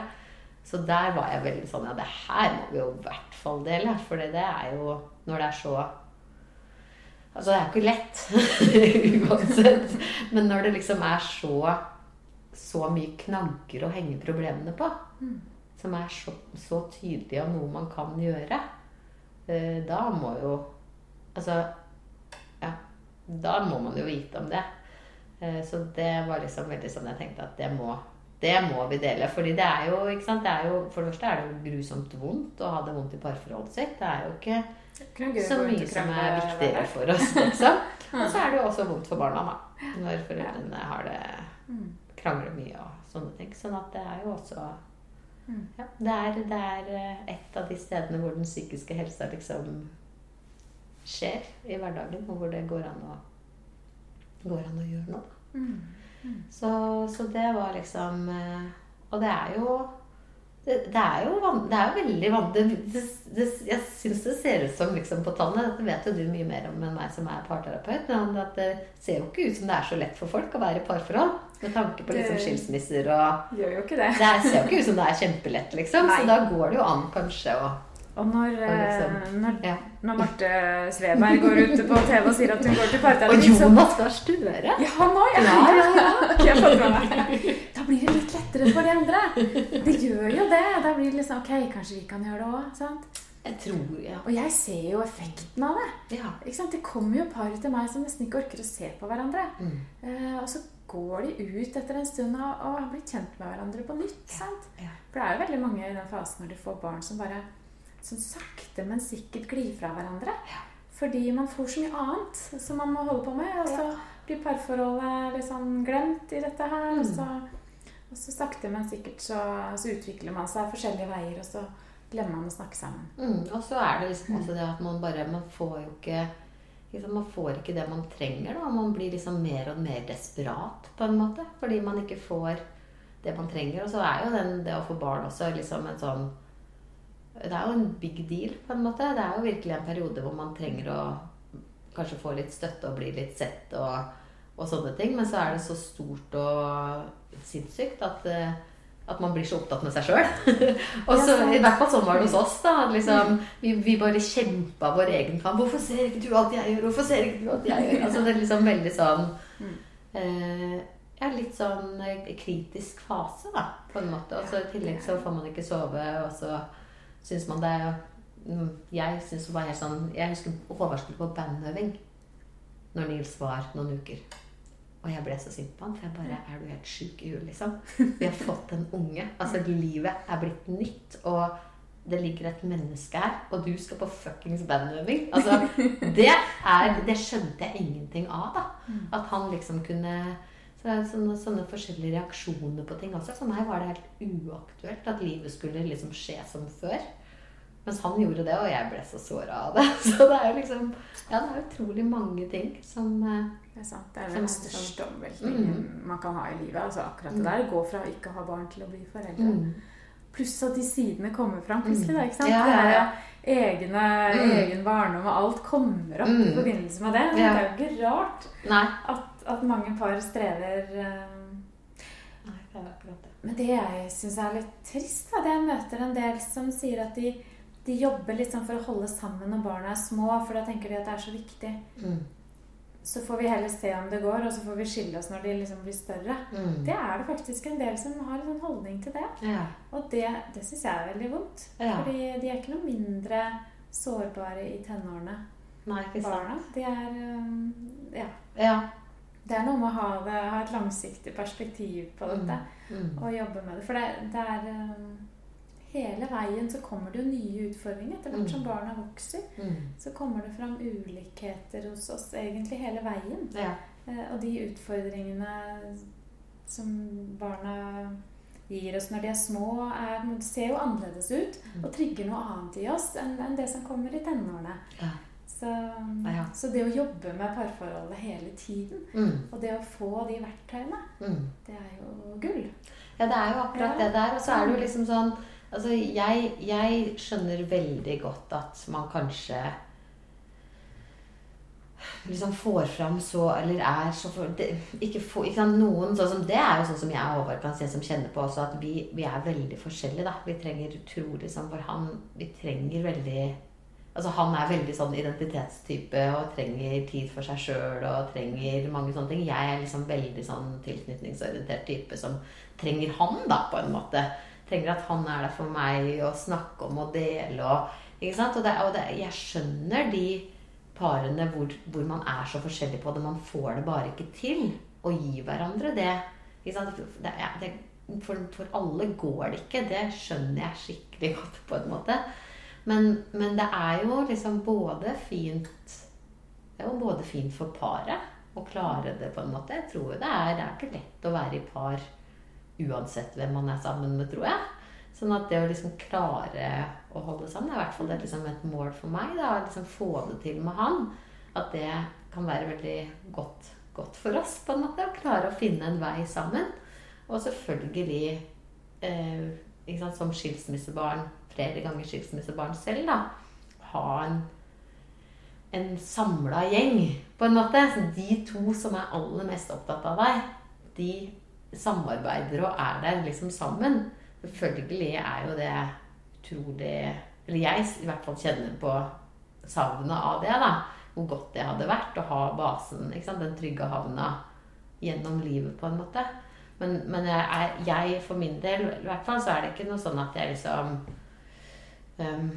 Så der var jeg veldig sånn Ja, det her må vi jo i hvert fall dele. For det er jo Når det er så Altså, det er ikke lett uansett. Men når det liksom er så så mye knagger å henge problemene på, som er så, så tydelige av noe man kan gjøre, eh, da må jo Altså. Da må man jo vite om det. Eh, så det var liksom veldig sånn jeg tenkte at det må det må vi dele. fordi det er jo, ikke sant, det er jo, For det første er det jo grusomt vondt å ha det vondt i parforholdet sitt. Det er jo ikke så mye som er viktigere for oss, liksom. Og så er det jo også vondt for barna, da. Når foreldrene har det Mm. krangler mye og sånne ting. Sånn at det er jo også Mm. ja, det, er, det er eh, et av de stedene hvor den psykiske helsa liksom skjer i hverdagen, og hvor det går an å, går an å gjøre noe. Mm. Så, så det var liksom eh, Og det er jo det, det er jo van, det er veldig det, Jeg syns det ser ut som liksom på tallene Dette vet jo du mye mer om enn meg som er parterapeut. Men at det ser jo ikke ut som det er så lett for folk å være i parforhold. Med tanke på liksom skilsmisser og Gjør jo ikke det. Det er, ser jo ikke ut som det er kjempelett, liksom. Nei. Så da går det jo an kanskje å Og når, eh, når, når Marte Sveberg går ut på TV og sier at hun går til Og parterapi så- Jonas Gahr Støre! Ja, han òg, ja! Ja, ja. Da blir det litt lettere for de andre. Det gjør jo det. Da blir det liksom Ok, kanskje vi kan gjøre det òg. Jeg tror ja. Og jeg ser jo effekten av det. ja. Det kommer jo par til meg som nesten ikke orker å se på hverandre. Mm. Eh, og så går de ut etter en stund og, og blitt kjent med hverandre på nytt. sant? Ja. For det er jo veldig mange i den fasen når de får barn, som bare sånn sakte, men sikkert glir fra hverandre. Fordi man får så mye annet som man må holde på med. Og så blir parforholdet liksom glemt i dette her. Og, så, og så sakte, men sikkert så, så utvikler man seg forskjellige veier, og så glemmer man å snakke sammen. Mm, og så er det liksom også det at man bare Man får jo ikke liksom, Man får ikke det man trenger. da Man blir liksom mer og mer desperat på en måte. Fordi man ikke får det man trenger. Og så er jo den, det å få barn også liksom en sånn Det er jo en big deal, på en måte. Det er jo virkelig en periode hvor man trenger å kanskje få litt støtte og bli litt sett og, og sånne ting. Men så er det så stort og sinnssykt at, eh, at man blir så opptatt med seg sjøl. og så, I hvert fall sånn var det hos oss. da, liksom, vi, vi bare kjempa vår egen kamp. 'Hvorfor ser ikke du alt jeg gjør?' Hvorfor ser ikke du alt jeg gjør? Altså Det er liksom veldig sånn eh, ja, litt sånn eh, kritisk fase, da, på en måte. Og så i tillegg så får man ikke sove, og så syns man det mm, Jeg synes det var helt sånn Jeg husker Håvard skulle på bandøving når Nils var noen uker. Og jeg ble så sint på han, for jeg bare Er du helt sjuk i huet, liksom? Vi har fått en unge. Altså, livet er blitt nytt. Og det ligger et menneske her, og du skal på fuckings bandøving. Altså, det, er, det skjønte jeg ingenting av, da. At han liksom kunne så det er sånne, sånne forskjellige reaksjoner på ting også. For meg var det helt uaktuelt at livet skulle liksom skje som før. Mens han gjorde det, og jeg ble så såra av det. Så det er jo liksom Ja, det er utrolig mange ting som eh, Det er sant. Det er den største omveltningen man kan ha i livet. altså akkurat det der. Gå fra å ikke ha barn til å bli foreldre. mm, Pluss at de sidene kommer fram plutselig. da, ikke sant? Ja, ja, ja. Det er egne, Mm. egen barndom, og alt kommer opp i Mm. forbindelse med det. Men. Det er jo ikke rart at, at mange par strever eh, Nei, det er akkurat det. Men det jeg syns er litt trist, da, det jeg møter en del som sier at de, de jobber sånn for å holde sammen når barna er små, for da tenker de at det er så viktig. Mm, Så får vi heller se om det går, og så får vi skille oss når de liksom blir større. mm. Det er det faktisk en del som har en sånn holdning til det. Ja. Og det, det syns jeg er veldig vondt. Ja. Fordi de er ikke noe mindre sårbare i tenårene, Nei, ikke sant. barna. De er um, Ja. Ja. Det er noe med å ha, det, ha et langsiktig perspektiv på dette. Mm. Og jobbe med det. For det, det er um, Hele veien så kommer det jo nye utfordringer. Etter hvert som Mm. barna vokser, Mm. så kommer det fram ulikheter hos oss egentlig hele veien. Ja. Eh, Og de utfordringene som barna gir oss når de er små, er, ser jo annerledes ut Mm. og trigger noe annet i oss enn enn det som kommer i tenårene. Ja. Så, Ja. så det å jobbe med parforholdet hele tiden, Mm. og det å få de verktøyene, Mm. det er jo gull. Ja, det er jo akkurat Ja. det der. Og så er det jo liksom sånn Altså, jeg, jeg skjønner veldig godt at man kanskje liksom får fram så Eller er så for, det, ikke, for, ikke sant, Noen sånn som Det er jo sånn som jeg og Håvard kan se som kjenner på også, at vi, vi er veldig forskjellige, da. Vi trenger utrolig sånn For han Vi trenger veldig Altså Han er veldig sånn identitetstype og trenger tid for seg sjøl og trenger mange sånne ting. Jeg er liksom veldig sånn tilknytningsorientert type som trenger han, da, på en måte. Trenger at han er der for meg og snakke om og dele og Ikke sant? Og, det, og det, jeg skjønner de parene hvor, hvor man er så forskjellig på det. Man får det bare ikke til å gi hverandre det. Ikke sant? Det, det, for, for alle går det ikke. Det skjønner jeg skikkelig godt, på en måte. Men, men det er jo liksom både fint Det er jo både fint for paret å klare det, på en måte. Jeg tror jo det er, det er ikke lett å være i par uansett hvem man er sammen med, tror jeg. Sånn at det å liksom klare å holde sammen er i hvert fall det liksom et mål for meg. da, å liksom Få det til med han. At det kan være veldig godt, godt for oss, på en måte. Å klare å finne en vei sammen. Og selvfølgelig eh, ikke sant, som skilsmissebarn, flere ganger skilsmissebarn selv, da, ha en, en samla gjeng, på en måte. Så de to som er aller mest opptatt av deg, de samarbeider og er der liksom sammen. Selvfølgelig er jo det utrolig Eller jeg i hvert fall kjenner på savnet av det, da. Hvor godt det hadde vært å ha basen, den trygge havna, gjennom livet, på en måte. Men, men jeg, jeg, for min del, i hvert fall, så er det ikke noe sånn at jeg liksom um,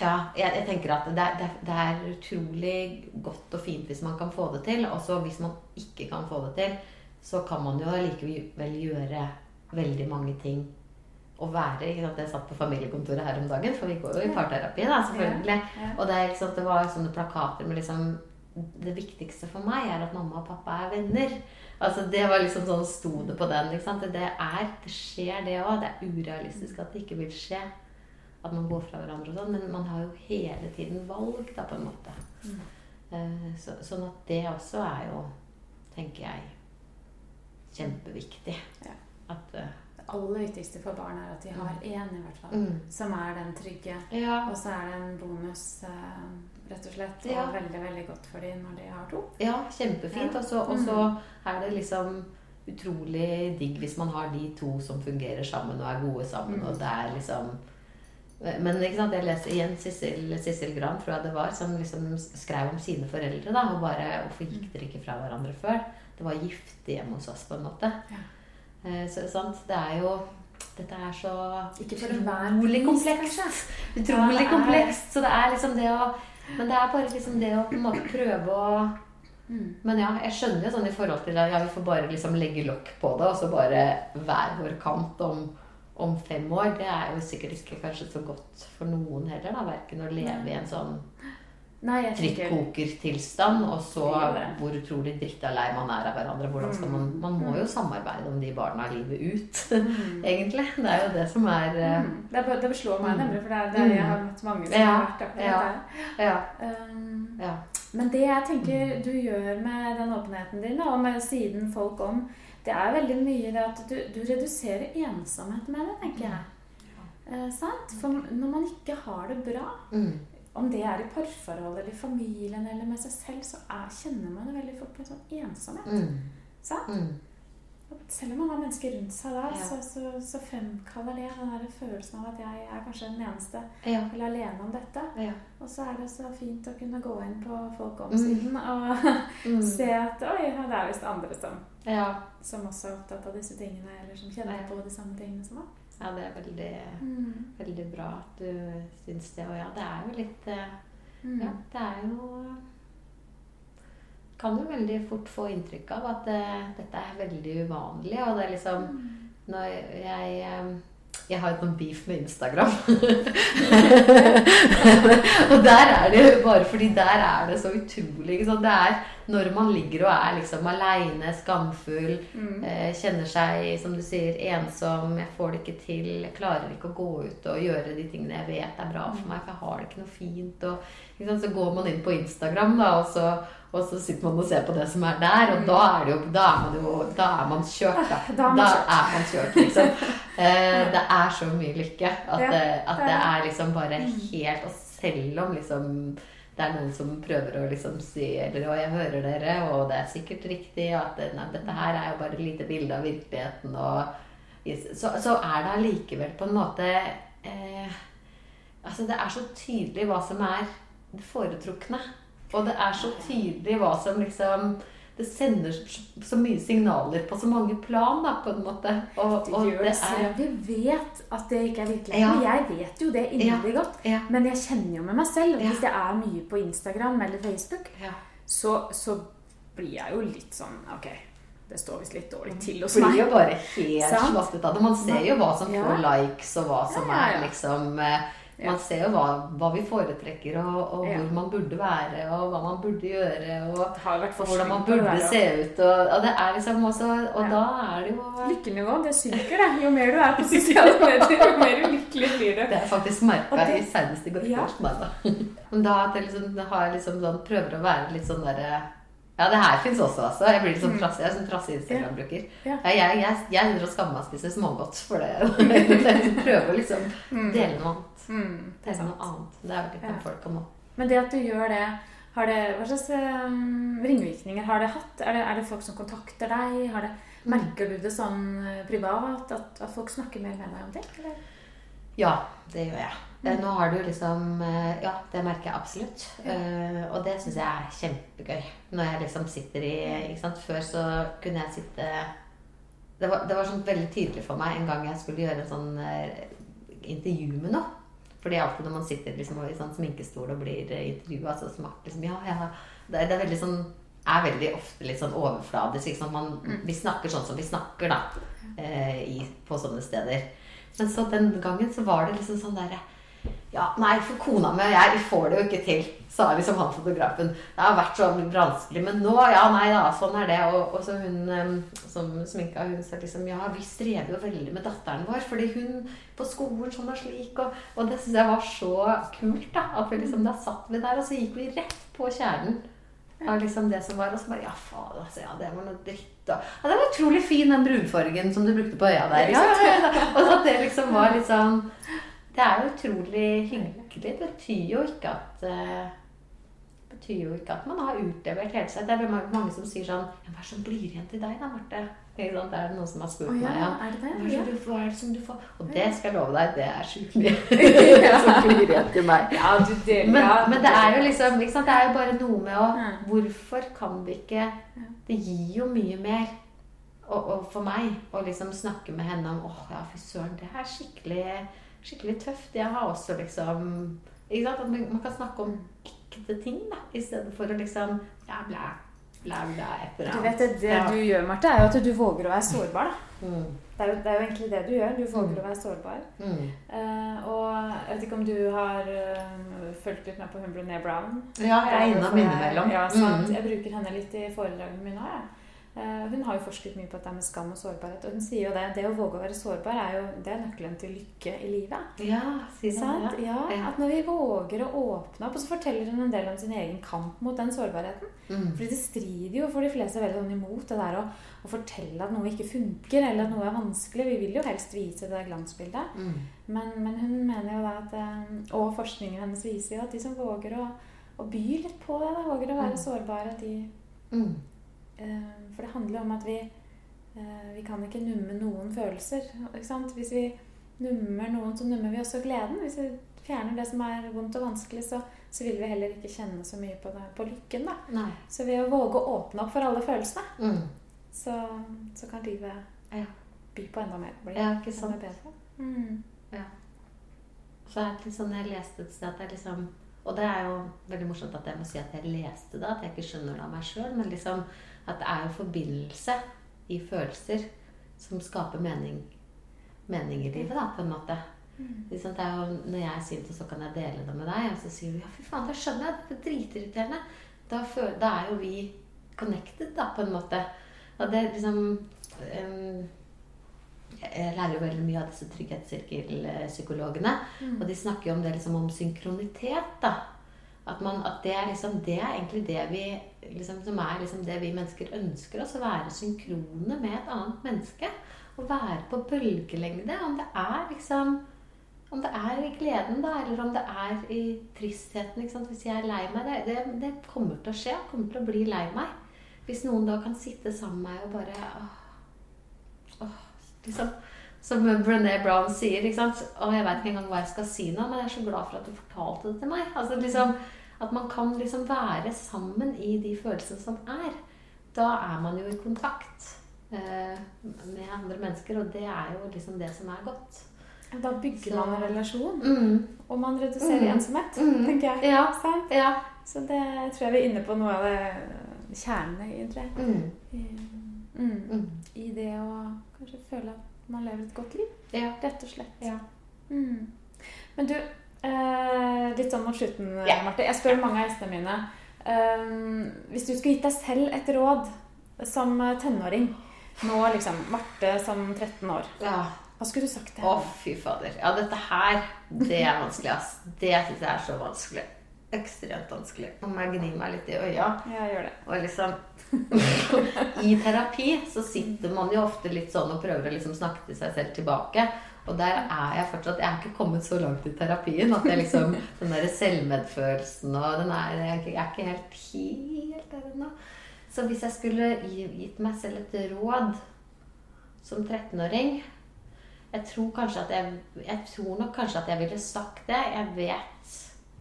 Ja, jeg, jeg tenker at det, er- det, er- utrolig godt og fint hvis man kan få det til. Og hvis man ikke kan få det til, så kan man jo allikevel gjøre veldig mange ting. Og være ikke sant? Jeg satt på familiekontoret her om dagen, for vi går jo i parterapi, da, selvfølgelig. Ja. Og det, sant, det var sånne plakater med liksom Det viktigste for meg er at mamma og pappa er venner. Altså Det var liksom sånn sto det på den. ikke sant? Det er, det skjer det òg. Det er urealistisk at det ikke vil skje. At man går fra hverandre og sånn. Men man har jo hele tiden valg, da, på en måte. Eh, Så, sånn at det også er jo, tenker jeg, kjempeviktig. Ja. At uh, Det aller viktigste for barn er at de har én, i hvert fall. mm. Som er den trygge. Ja. Og så er det en bonus uh, rett og slett. Ja. Og veldig, veldig godt for dem når de har to. Ja, kjempefint. Ja. Og så- så er det liksom utrolig digg hvis man har de to som fungerer sammen og er gode sammen. Og det er liksom Men jeg leser igjen Sissel, Sissel Gran, tror jeg det var, som liksom skrev om sine foreldre. da, Og bare Hvorfor gikk dere ikke fra hverandre før? Det var giftig hjemme hos oss, på en måte. Ja. Eh, Så sant, det er jo Dette er så for enhver utrolig pris, komplekst. Utrolig Ja, komplekst. Så det er liksom det å Men det er bare liksom det å på en måte prøve å Mm. Men ja, jeg skjønner jo sånn i forhold til at ja, vi får bare liksom legge lokk på det, og så bare hver vår kant om, om fem år. Det er jo sikkert ikke kanskje så godt for noen heller, da. Verken å leve i en sånn trikkokertilstand, og så hvor utrolig drita lei man er av hverandre. Hvordan skal man Man må jo samarbeide om de barna livet ut, egentlig. Det er jo det som er eh, mm. det, bare- det slår meg Mm. nemlig, for det er det jeg har møtt mange som Ja, har vært akkurat ja. der. Ja. Um, ja. Men det jeg tenker du gjør med den åpenheten din, og med siden folk om, det er veldig mye det at du, du reduserer ensomhet med det, tenker jeg. Eh, sant? For når man ikke har det bra, Mm. om det er i parforhold eller i familien eller med seg selv, så er, kjenner man det veldig fort på en sånn ensomhet. Mm. Sant? Mm. Selv om man har mennesker rundt seg da, Ja. så, så, så fremkaller det den der følelsen av at jeg er kanskje den eneste Ja. eller alene om dette. Ja. Og så er det så fint å kunne gå inn på folk om Mm. siden og Mm. se at oi, det er visst andre som, ja. som også er opptatt av disse tingene, eller som kjenner på de samme tingene som meg. Ja, det er veldig, Mm. veldig bra at du syns det. Og ja, det er jo litt eh, Mm. Ja, det er jo Kan jo veldig fort få inntrykk av at uh, dette er veldig uvanlig. Og det er liksom Når jeg um, jeg har jo noen beef med Instagram. og der er det jo bare fordi der er det så utrolig ikke sant? Det er når man ligger og er liksom aleine, skamfull, Mm. eh, kjenner seg, som du sier, ensom, jeg får det ikke til, jeg klarer ikke å gå ut og gjøre de tingene jeg vet er bra for meg, for jeg har det ikke noe fint. Og, sant? Så går man inn på Instagram, da, og så, og så sitter man og ser på det som er der, og da er, det jo, da er man jo Da er man kjørt, da. Da er man kjørt. er man kjørt, liksom. Eh, det er så mye lykke at, Ja, det, at det er er liksom bare helt Og selv om liksom det er noen som prøver å liksom si eller, og jeg hører dere, og det er sikkert riktig at nei, dette her er jo bare et lite bilde av virkeligheten. Og, så, så er det allikevel på en måte eh, Altså, det er så tydelig hva som er det foretrukne. Og det er så tydelig hva som liksom Det sender så, mye signaler på så mange plan, da, på en måte. Og, Det og det det, er vi vet at det ikke er virkelig. Ja. Jeg vet jo det inderlig godt. ja, Men jeg kjenner jo med meg selv. Ja. Hvis jeg er mye på Instagram eller Facebook, ja. så, så blir jeg jo litt sånn Ok, det står visst litt dårlig til hos blir jo bare helt Sant? av det. Man ser jo hva som Ja. får likes, og hva som Ja, ja, ja. er liksom eh, Ja. Man ser jo hva, hva vi foretrekker, og, og Ja. hvor man burde være, og hva man burde gjøre, og hvordan man burde der, se ut. Og, og det er liksom også Og Ja. da er det jo Lykkenivå, det synker, det. Jo mer du er på sosiale medier, jo mer ulykkelig blir du. Det har faktisk merka i senest i går kveld. Ja. da. da. da at jeg liksom, har liksom sånn, prøver å være litt sånn derre Ja, det her fins også, altså. Jeg blir litt sånn trassig. Jeg er sånn trassig Instagram-bruker. Mm. Ja. Ja, jeg, jeg, jeg begynner å skamme meg og spise smågodt for det. Jeg prøver å liksom dele noe annet. Mm, det Dele noe annet. Det er veldig ikke kan folk om nå. Men det at du gjør det, har det hva slags um, ringvirkninger har det hatt? Er det, er det folk som kontakter deg? Har det, merker du det sånn eh, privat? At, at folk snakker mer med deg om det? Eller? Ja, det gjør jeg. Eh, Nå har du liksom eh, Ja, det merker jeg absolutt. Eh, og det syns jeg er kjempegøy. Når jeg liksom sitter i ikke sant? Før så kunne jeg sitte det var, det var sånn veldig tydelig for meg en gang jeg skulle gjøre en sånn intervju med noe. Fordi alltid når man sitter liksom i sånn sminkestol og blir intervjua, så smaker liksom Ja, ja. Det, det er veldig sånn er veldig ofte litt sånn overfladisk. Liksom. Man, mm. Vi snakker sånn som vi snakker, da. I, på sånne steder. Men så den gangen så var det liksom sånn derre Ja, nei, for kona mi og jeg, vi får det jo ikke til, sa liksom han fotografen. Det har vært så vanskelig, men nå, ja, nei da, sånn er det. Og, og så hun som sminka, hun sa liksom Ja, vi strever jo veldig med datteren vår, fordi hun på skolen sånn og slik, og, og det syns jeg var så kult, da. At vi liksom, da satt vi der, og så gikk vi rett på kjernen av liksom det som var. Og så bare Ja, faen, altså, ja, det var noe dritt. Og, ja, det var utrolig fin, den brunfargen som du brukte på øya der. Ja, ja, ja. Og at det liksom var litt sånn Det er jo utrolig hyggelig. Det betyr jo ikke at det betyr jo ikke at man har utlevert hele seg. Det er mange, som sier sånn ja, Hva er det som blir igjen til deg, da, Marte? Det er det noen som har spurt oh, ja, meg. Ja. er det det? Hva er, det du, hva er det som du får? Og det skal jeg love deg, det er sjukt mye som blir igjen til meg. Ja, du deler Men, ja, men det er jo liksom? Det er jo bare noe med å. Hvorfor kan vi ikke Det gir jo mye mer. Og, og for meg å liksom snakke med henne om åh, ja, fy søren, det er skikkelig, skikkelig tøft. Jeg har også liksom ikke sant? At man kan snakke om ekte ting, da, i stedet for å liksom ja, blæ, blæ, blæ, et eller Du vet det, det Ja. du gjør, Marte, er jo at du våger å være sårbar. da. Mm. Det er, jo, det er jo egentlig det du gjør. Du våger å være sårbar. Mm. Uh, og jeg vet ikke om du har uh, fulgt litt med på hun Brené Brown? Ja, jeg er innom jeg- innimellom. Ja, sant. Mm. Jeg bruker henne litt i foredragene mine òg. Eh, hun har jo forsket mye på dette med skam og sårbarhet. Og hun sier jo det. Det å våge å være sårbar er jo det er nøkkelen til lykke i livet. Ja, sier hun. Sant? Ja, Ja. At når vi våger å åpne opp Og så forteller hun en del om sin egen kamp mot den sårbarheten. Mm. Fordi det strider jo for de fleste veldig sånn imot det der å, å fortelle at noe ikke funker, eller at noe er vanskelig. Vi vil jo helst vise det glansbildet. Mm. Men, men hun mener jo da at eh, Og forskningen hennes viser jo at de som våger å, å by litt på det, da, våger å være Mm. sårbare, at de Mm. Eh, For det handler om at vi eh, Vi kan ikke numme noen følelser. Ikke sant? Hvis vi nummer noen, så nummer vi også gleden. Hvis vi fjerner det som er vondt og vanskelig, så, så vil vi heller ikke kjenne så mye på, det, på lykken. Så ved å våge å åpne opp for alle følelsene, Mm. så, så kan livet Ja. by på enda mer. Bli Ja, ikke sant. bedre. Mm. Så er det litt sånn, jeg leste et sted at det er liksom Og det er jo veldig morsomt at jeg må si at jeg leste det, at jeg ikke skjønner det av meg sjøl, men liksom at det er jo forbindelse i følelser som skaper mening, mening i livet, da, på en måte. Liksom, det er jo, når jeg er sint, så kan jeg dele det med deg, og så sier du ja, fy faen, det skjønner jeg, det er dritirriterende. Da, da er jo vi connected, da, på en måte. Og det liksom um, Jeg lærer jo veldig mye av disse trygghetssirkelpsykologene. Og de snakker jo om det liksom om synkronitet. da. At, man, at det, er liksom, det er egentlig det vi liksom, som er liksom det vi mennesker ønsker oss. Å være synkrone med et annet menneske. Å være på bølgelengde. Om det er liksom om det er i gleden, da, eller om det er i tristheten. Hvis jeg er lei meg det, det, det kommer til å skje. Jeg kommer til å bli lei meg. Hvis noen da kan sitte sammen med meg og bare åh, åh, liksom, Som Brené Brown sier. Ikke sant? Og jeg vet ikke engang hva jeg skal si nå, men jeg er så glad for at du fortalte det til meg. Altså liksom, At man kan liksom være sammen i de følelsene som er. Da er man jo i kontakt eh, med andre mennesker, og det er jo liksom det som er godt. Da bygger Så- man en relasjon, Mm. og man reduserer Mm. ensomhet, Mm. tenker jeg. Ja. Sant? Ja. Så det tror jeg vi er inne på noe av det kjernen, egentlig. Mm. I, mm, Mm. I det å kanskje føle at man lever et godt liv, Ja. rett og slett. Ja. Mm. Men du, eh, litt sånn mot slutten, Ja. Marte. Jeg spør mange av gjestene mine. Eh, hvis du skulle gitt deg selv et råd som tenåring, nå liksom Marte som 13 år, ja. hva skulle du sagt til Å, fy fader. Ja, dette her, det er vanskelig, ass. Det syns jeg er så vanskelig. Ekstremt vanskelig. Må jeg gni meg litt i øya. Ja, gjør det. Og liksom I terapi så sitter man jo ofte litt sånn og prøver å liksom snakke til seg selv tilbake. Og der er jeg fortsatt Jeg har ikke kommet så langt i terapien at jeg liksom Den der selvmedfølelsen og den er Jeg er ikke- helt helt der ennå. Så hvis jeg skulle gi- gitt meg selv et råd som 13-åring Jeg tror kanskje at jeg Jeg tror nok kanskje at jeg ville sagt det. Jeg vet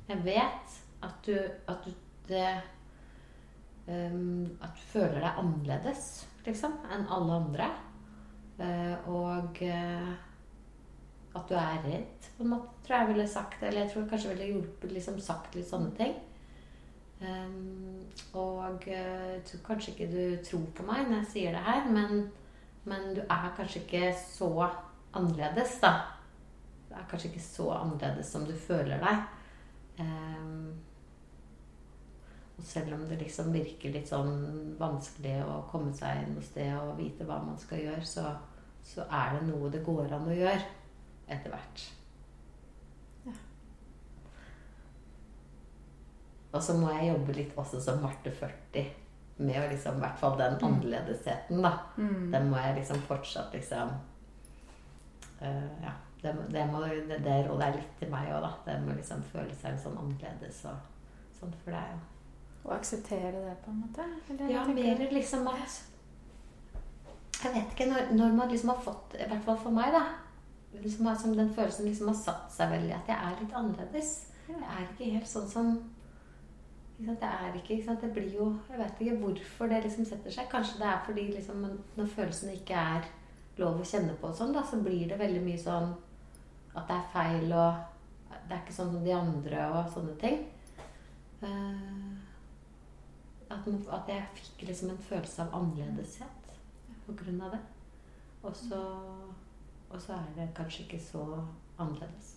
Jeg vet at du, at du det um, At du føler deg annerledes, liksom, enn alle andre. Uh, og uh, at du er redd, på en måte, tror jeg ville sagt. Eller jeg tror kanskje ville hjulpet liksom sagt litt sånne ting. Um, og eh, jeg tror kanskje ikke du tror på meg når jeg sier det her, men, men du er kanskje ikke så annerledes, da. Du er kanskje ikke så annerledes som du føler deg. Um, og selv om det liksom virker litt sånn vanskelig å komme seg noe sted og vite hva man skal gjøre, så, så er det noe det går an å gjøre etter hvert. Ja. Og så må jeg jobbe litt også som Marte 40 med å liksom, i hvert fall den annerledesheten, da. Mm. Den må jeg liksom fortsatt liksom uh, Ja. Det, det, må, det, det rådet er litt til meg òg, da. Det må liksom føle seg litt sånn annerledes og sånn. For det er jo å akseptere det, på en måte? Eller, Ja, mer liksom at Jeg vet ikke, når, når man liksom har fått I hvert fall for meg, da. Liksom, som den følelsen liksom har satt seg veldig, at jeg er litt annerledes. Jeg er ikke helt sånn som? Det er ikke, ikke? Det blir jo Jeg vet ikke hvorfor det liksom setter seg. Kanskje det er fordi liksom når følelsene ikke er lov å kjenne på og sånn, da, så blir det veldig mye sånn at det er feil og det er ikke sånn som de andre og sånne ting. Eh, at, at jeg fikk liksom en følelse av annerledeshet på grunn av det. Og så, og så er det kanskje ikke så annerledes.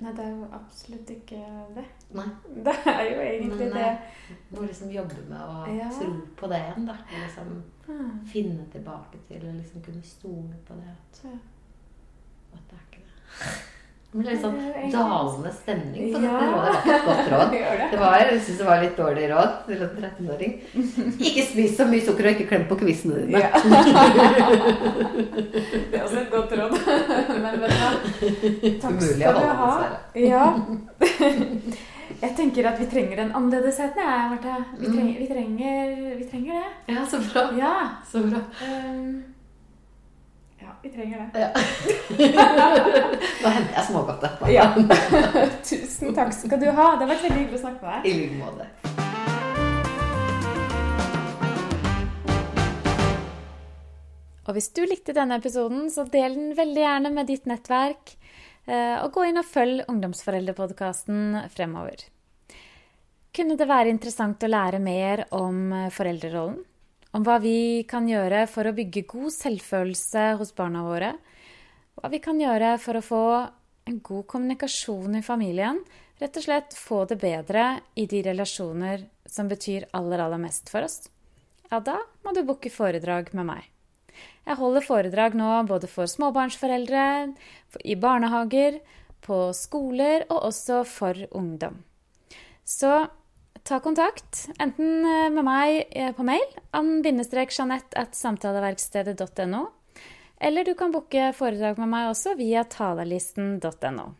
Nei, det er jo absolutt ikke det. Nei. Det er jo egentlig Men det. eh, må liksom jobbe med å Ja. tro på det igjen. da. Liksom Mm. finne tilbake til og liksom kunne stole på det. At, Ja. At det er ikke det. Det ble litt sånn dalende stemning på Ja. dette rådet. Det var ikke et godt råd. Det. Var, jeg synes det var litt dårlig råd til en 13-åring. Ikke spis så mye sukker og ikke klem på kvissene dine. Ja. det er også et godt råd. Men vet du hva? Takk Umulig skal du ha. Ja. Jeg tenker at vi trenger den annerledesheten, jeg, Marte. Vi, Mm. trenger, vi, vi trenger det. Ja, så bra. Ja. Så bra. ehm, ja, vi trenger det. Ja. Nå henter jeg smågodt etterpå. Ja. Tusen takk skal du ha. Det har vært veldig hyggelig å snakke med deg. I like måte. Og hvis du likte denne episoden, så del den veldig gjerne med ditt nettverk. eh, Og gå inn og følg Ungdomsforeldrepodkasten fremover. Kunne det være interessant å lære mer om eh, foreldrerollen? Om hva vi kan gjøre for å bygge god selvfølelse hos barna våre? Hva vi kan gjøre for å få en god kommunikasjon i familien? Rett og slett få det bedre i de relasjoner som betyr aller, aller mest for oss? Ja, da må du booke foredrag med meg. Jeg holder foredrag nå både for småbarnsforeldre, i barnehager, på skoler og også for ungdom. Så ta kontakt, enten eh, med meg eh, på mail, ann-jeanette at samtaleverkstedet.no, eller du kan booke foredrag med meg også via talerlisten.no.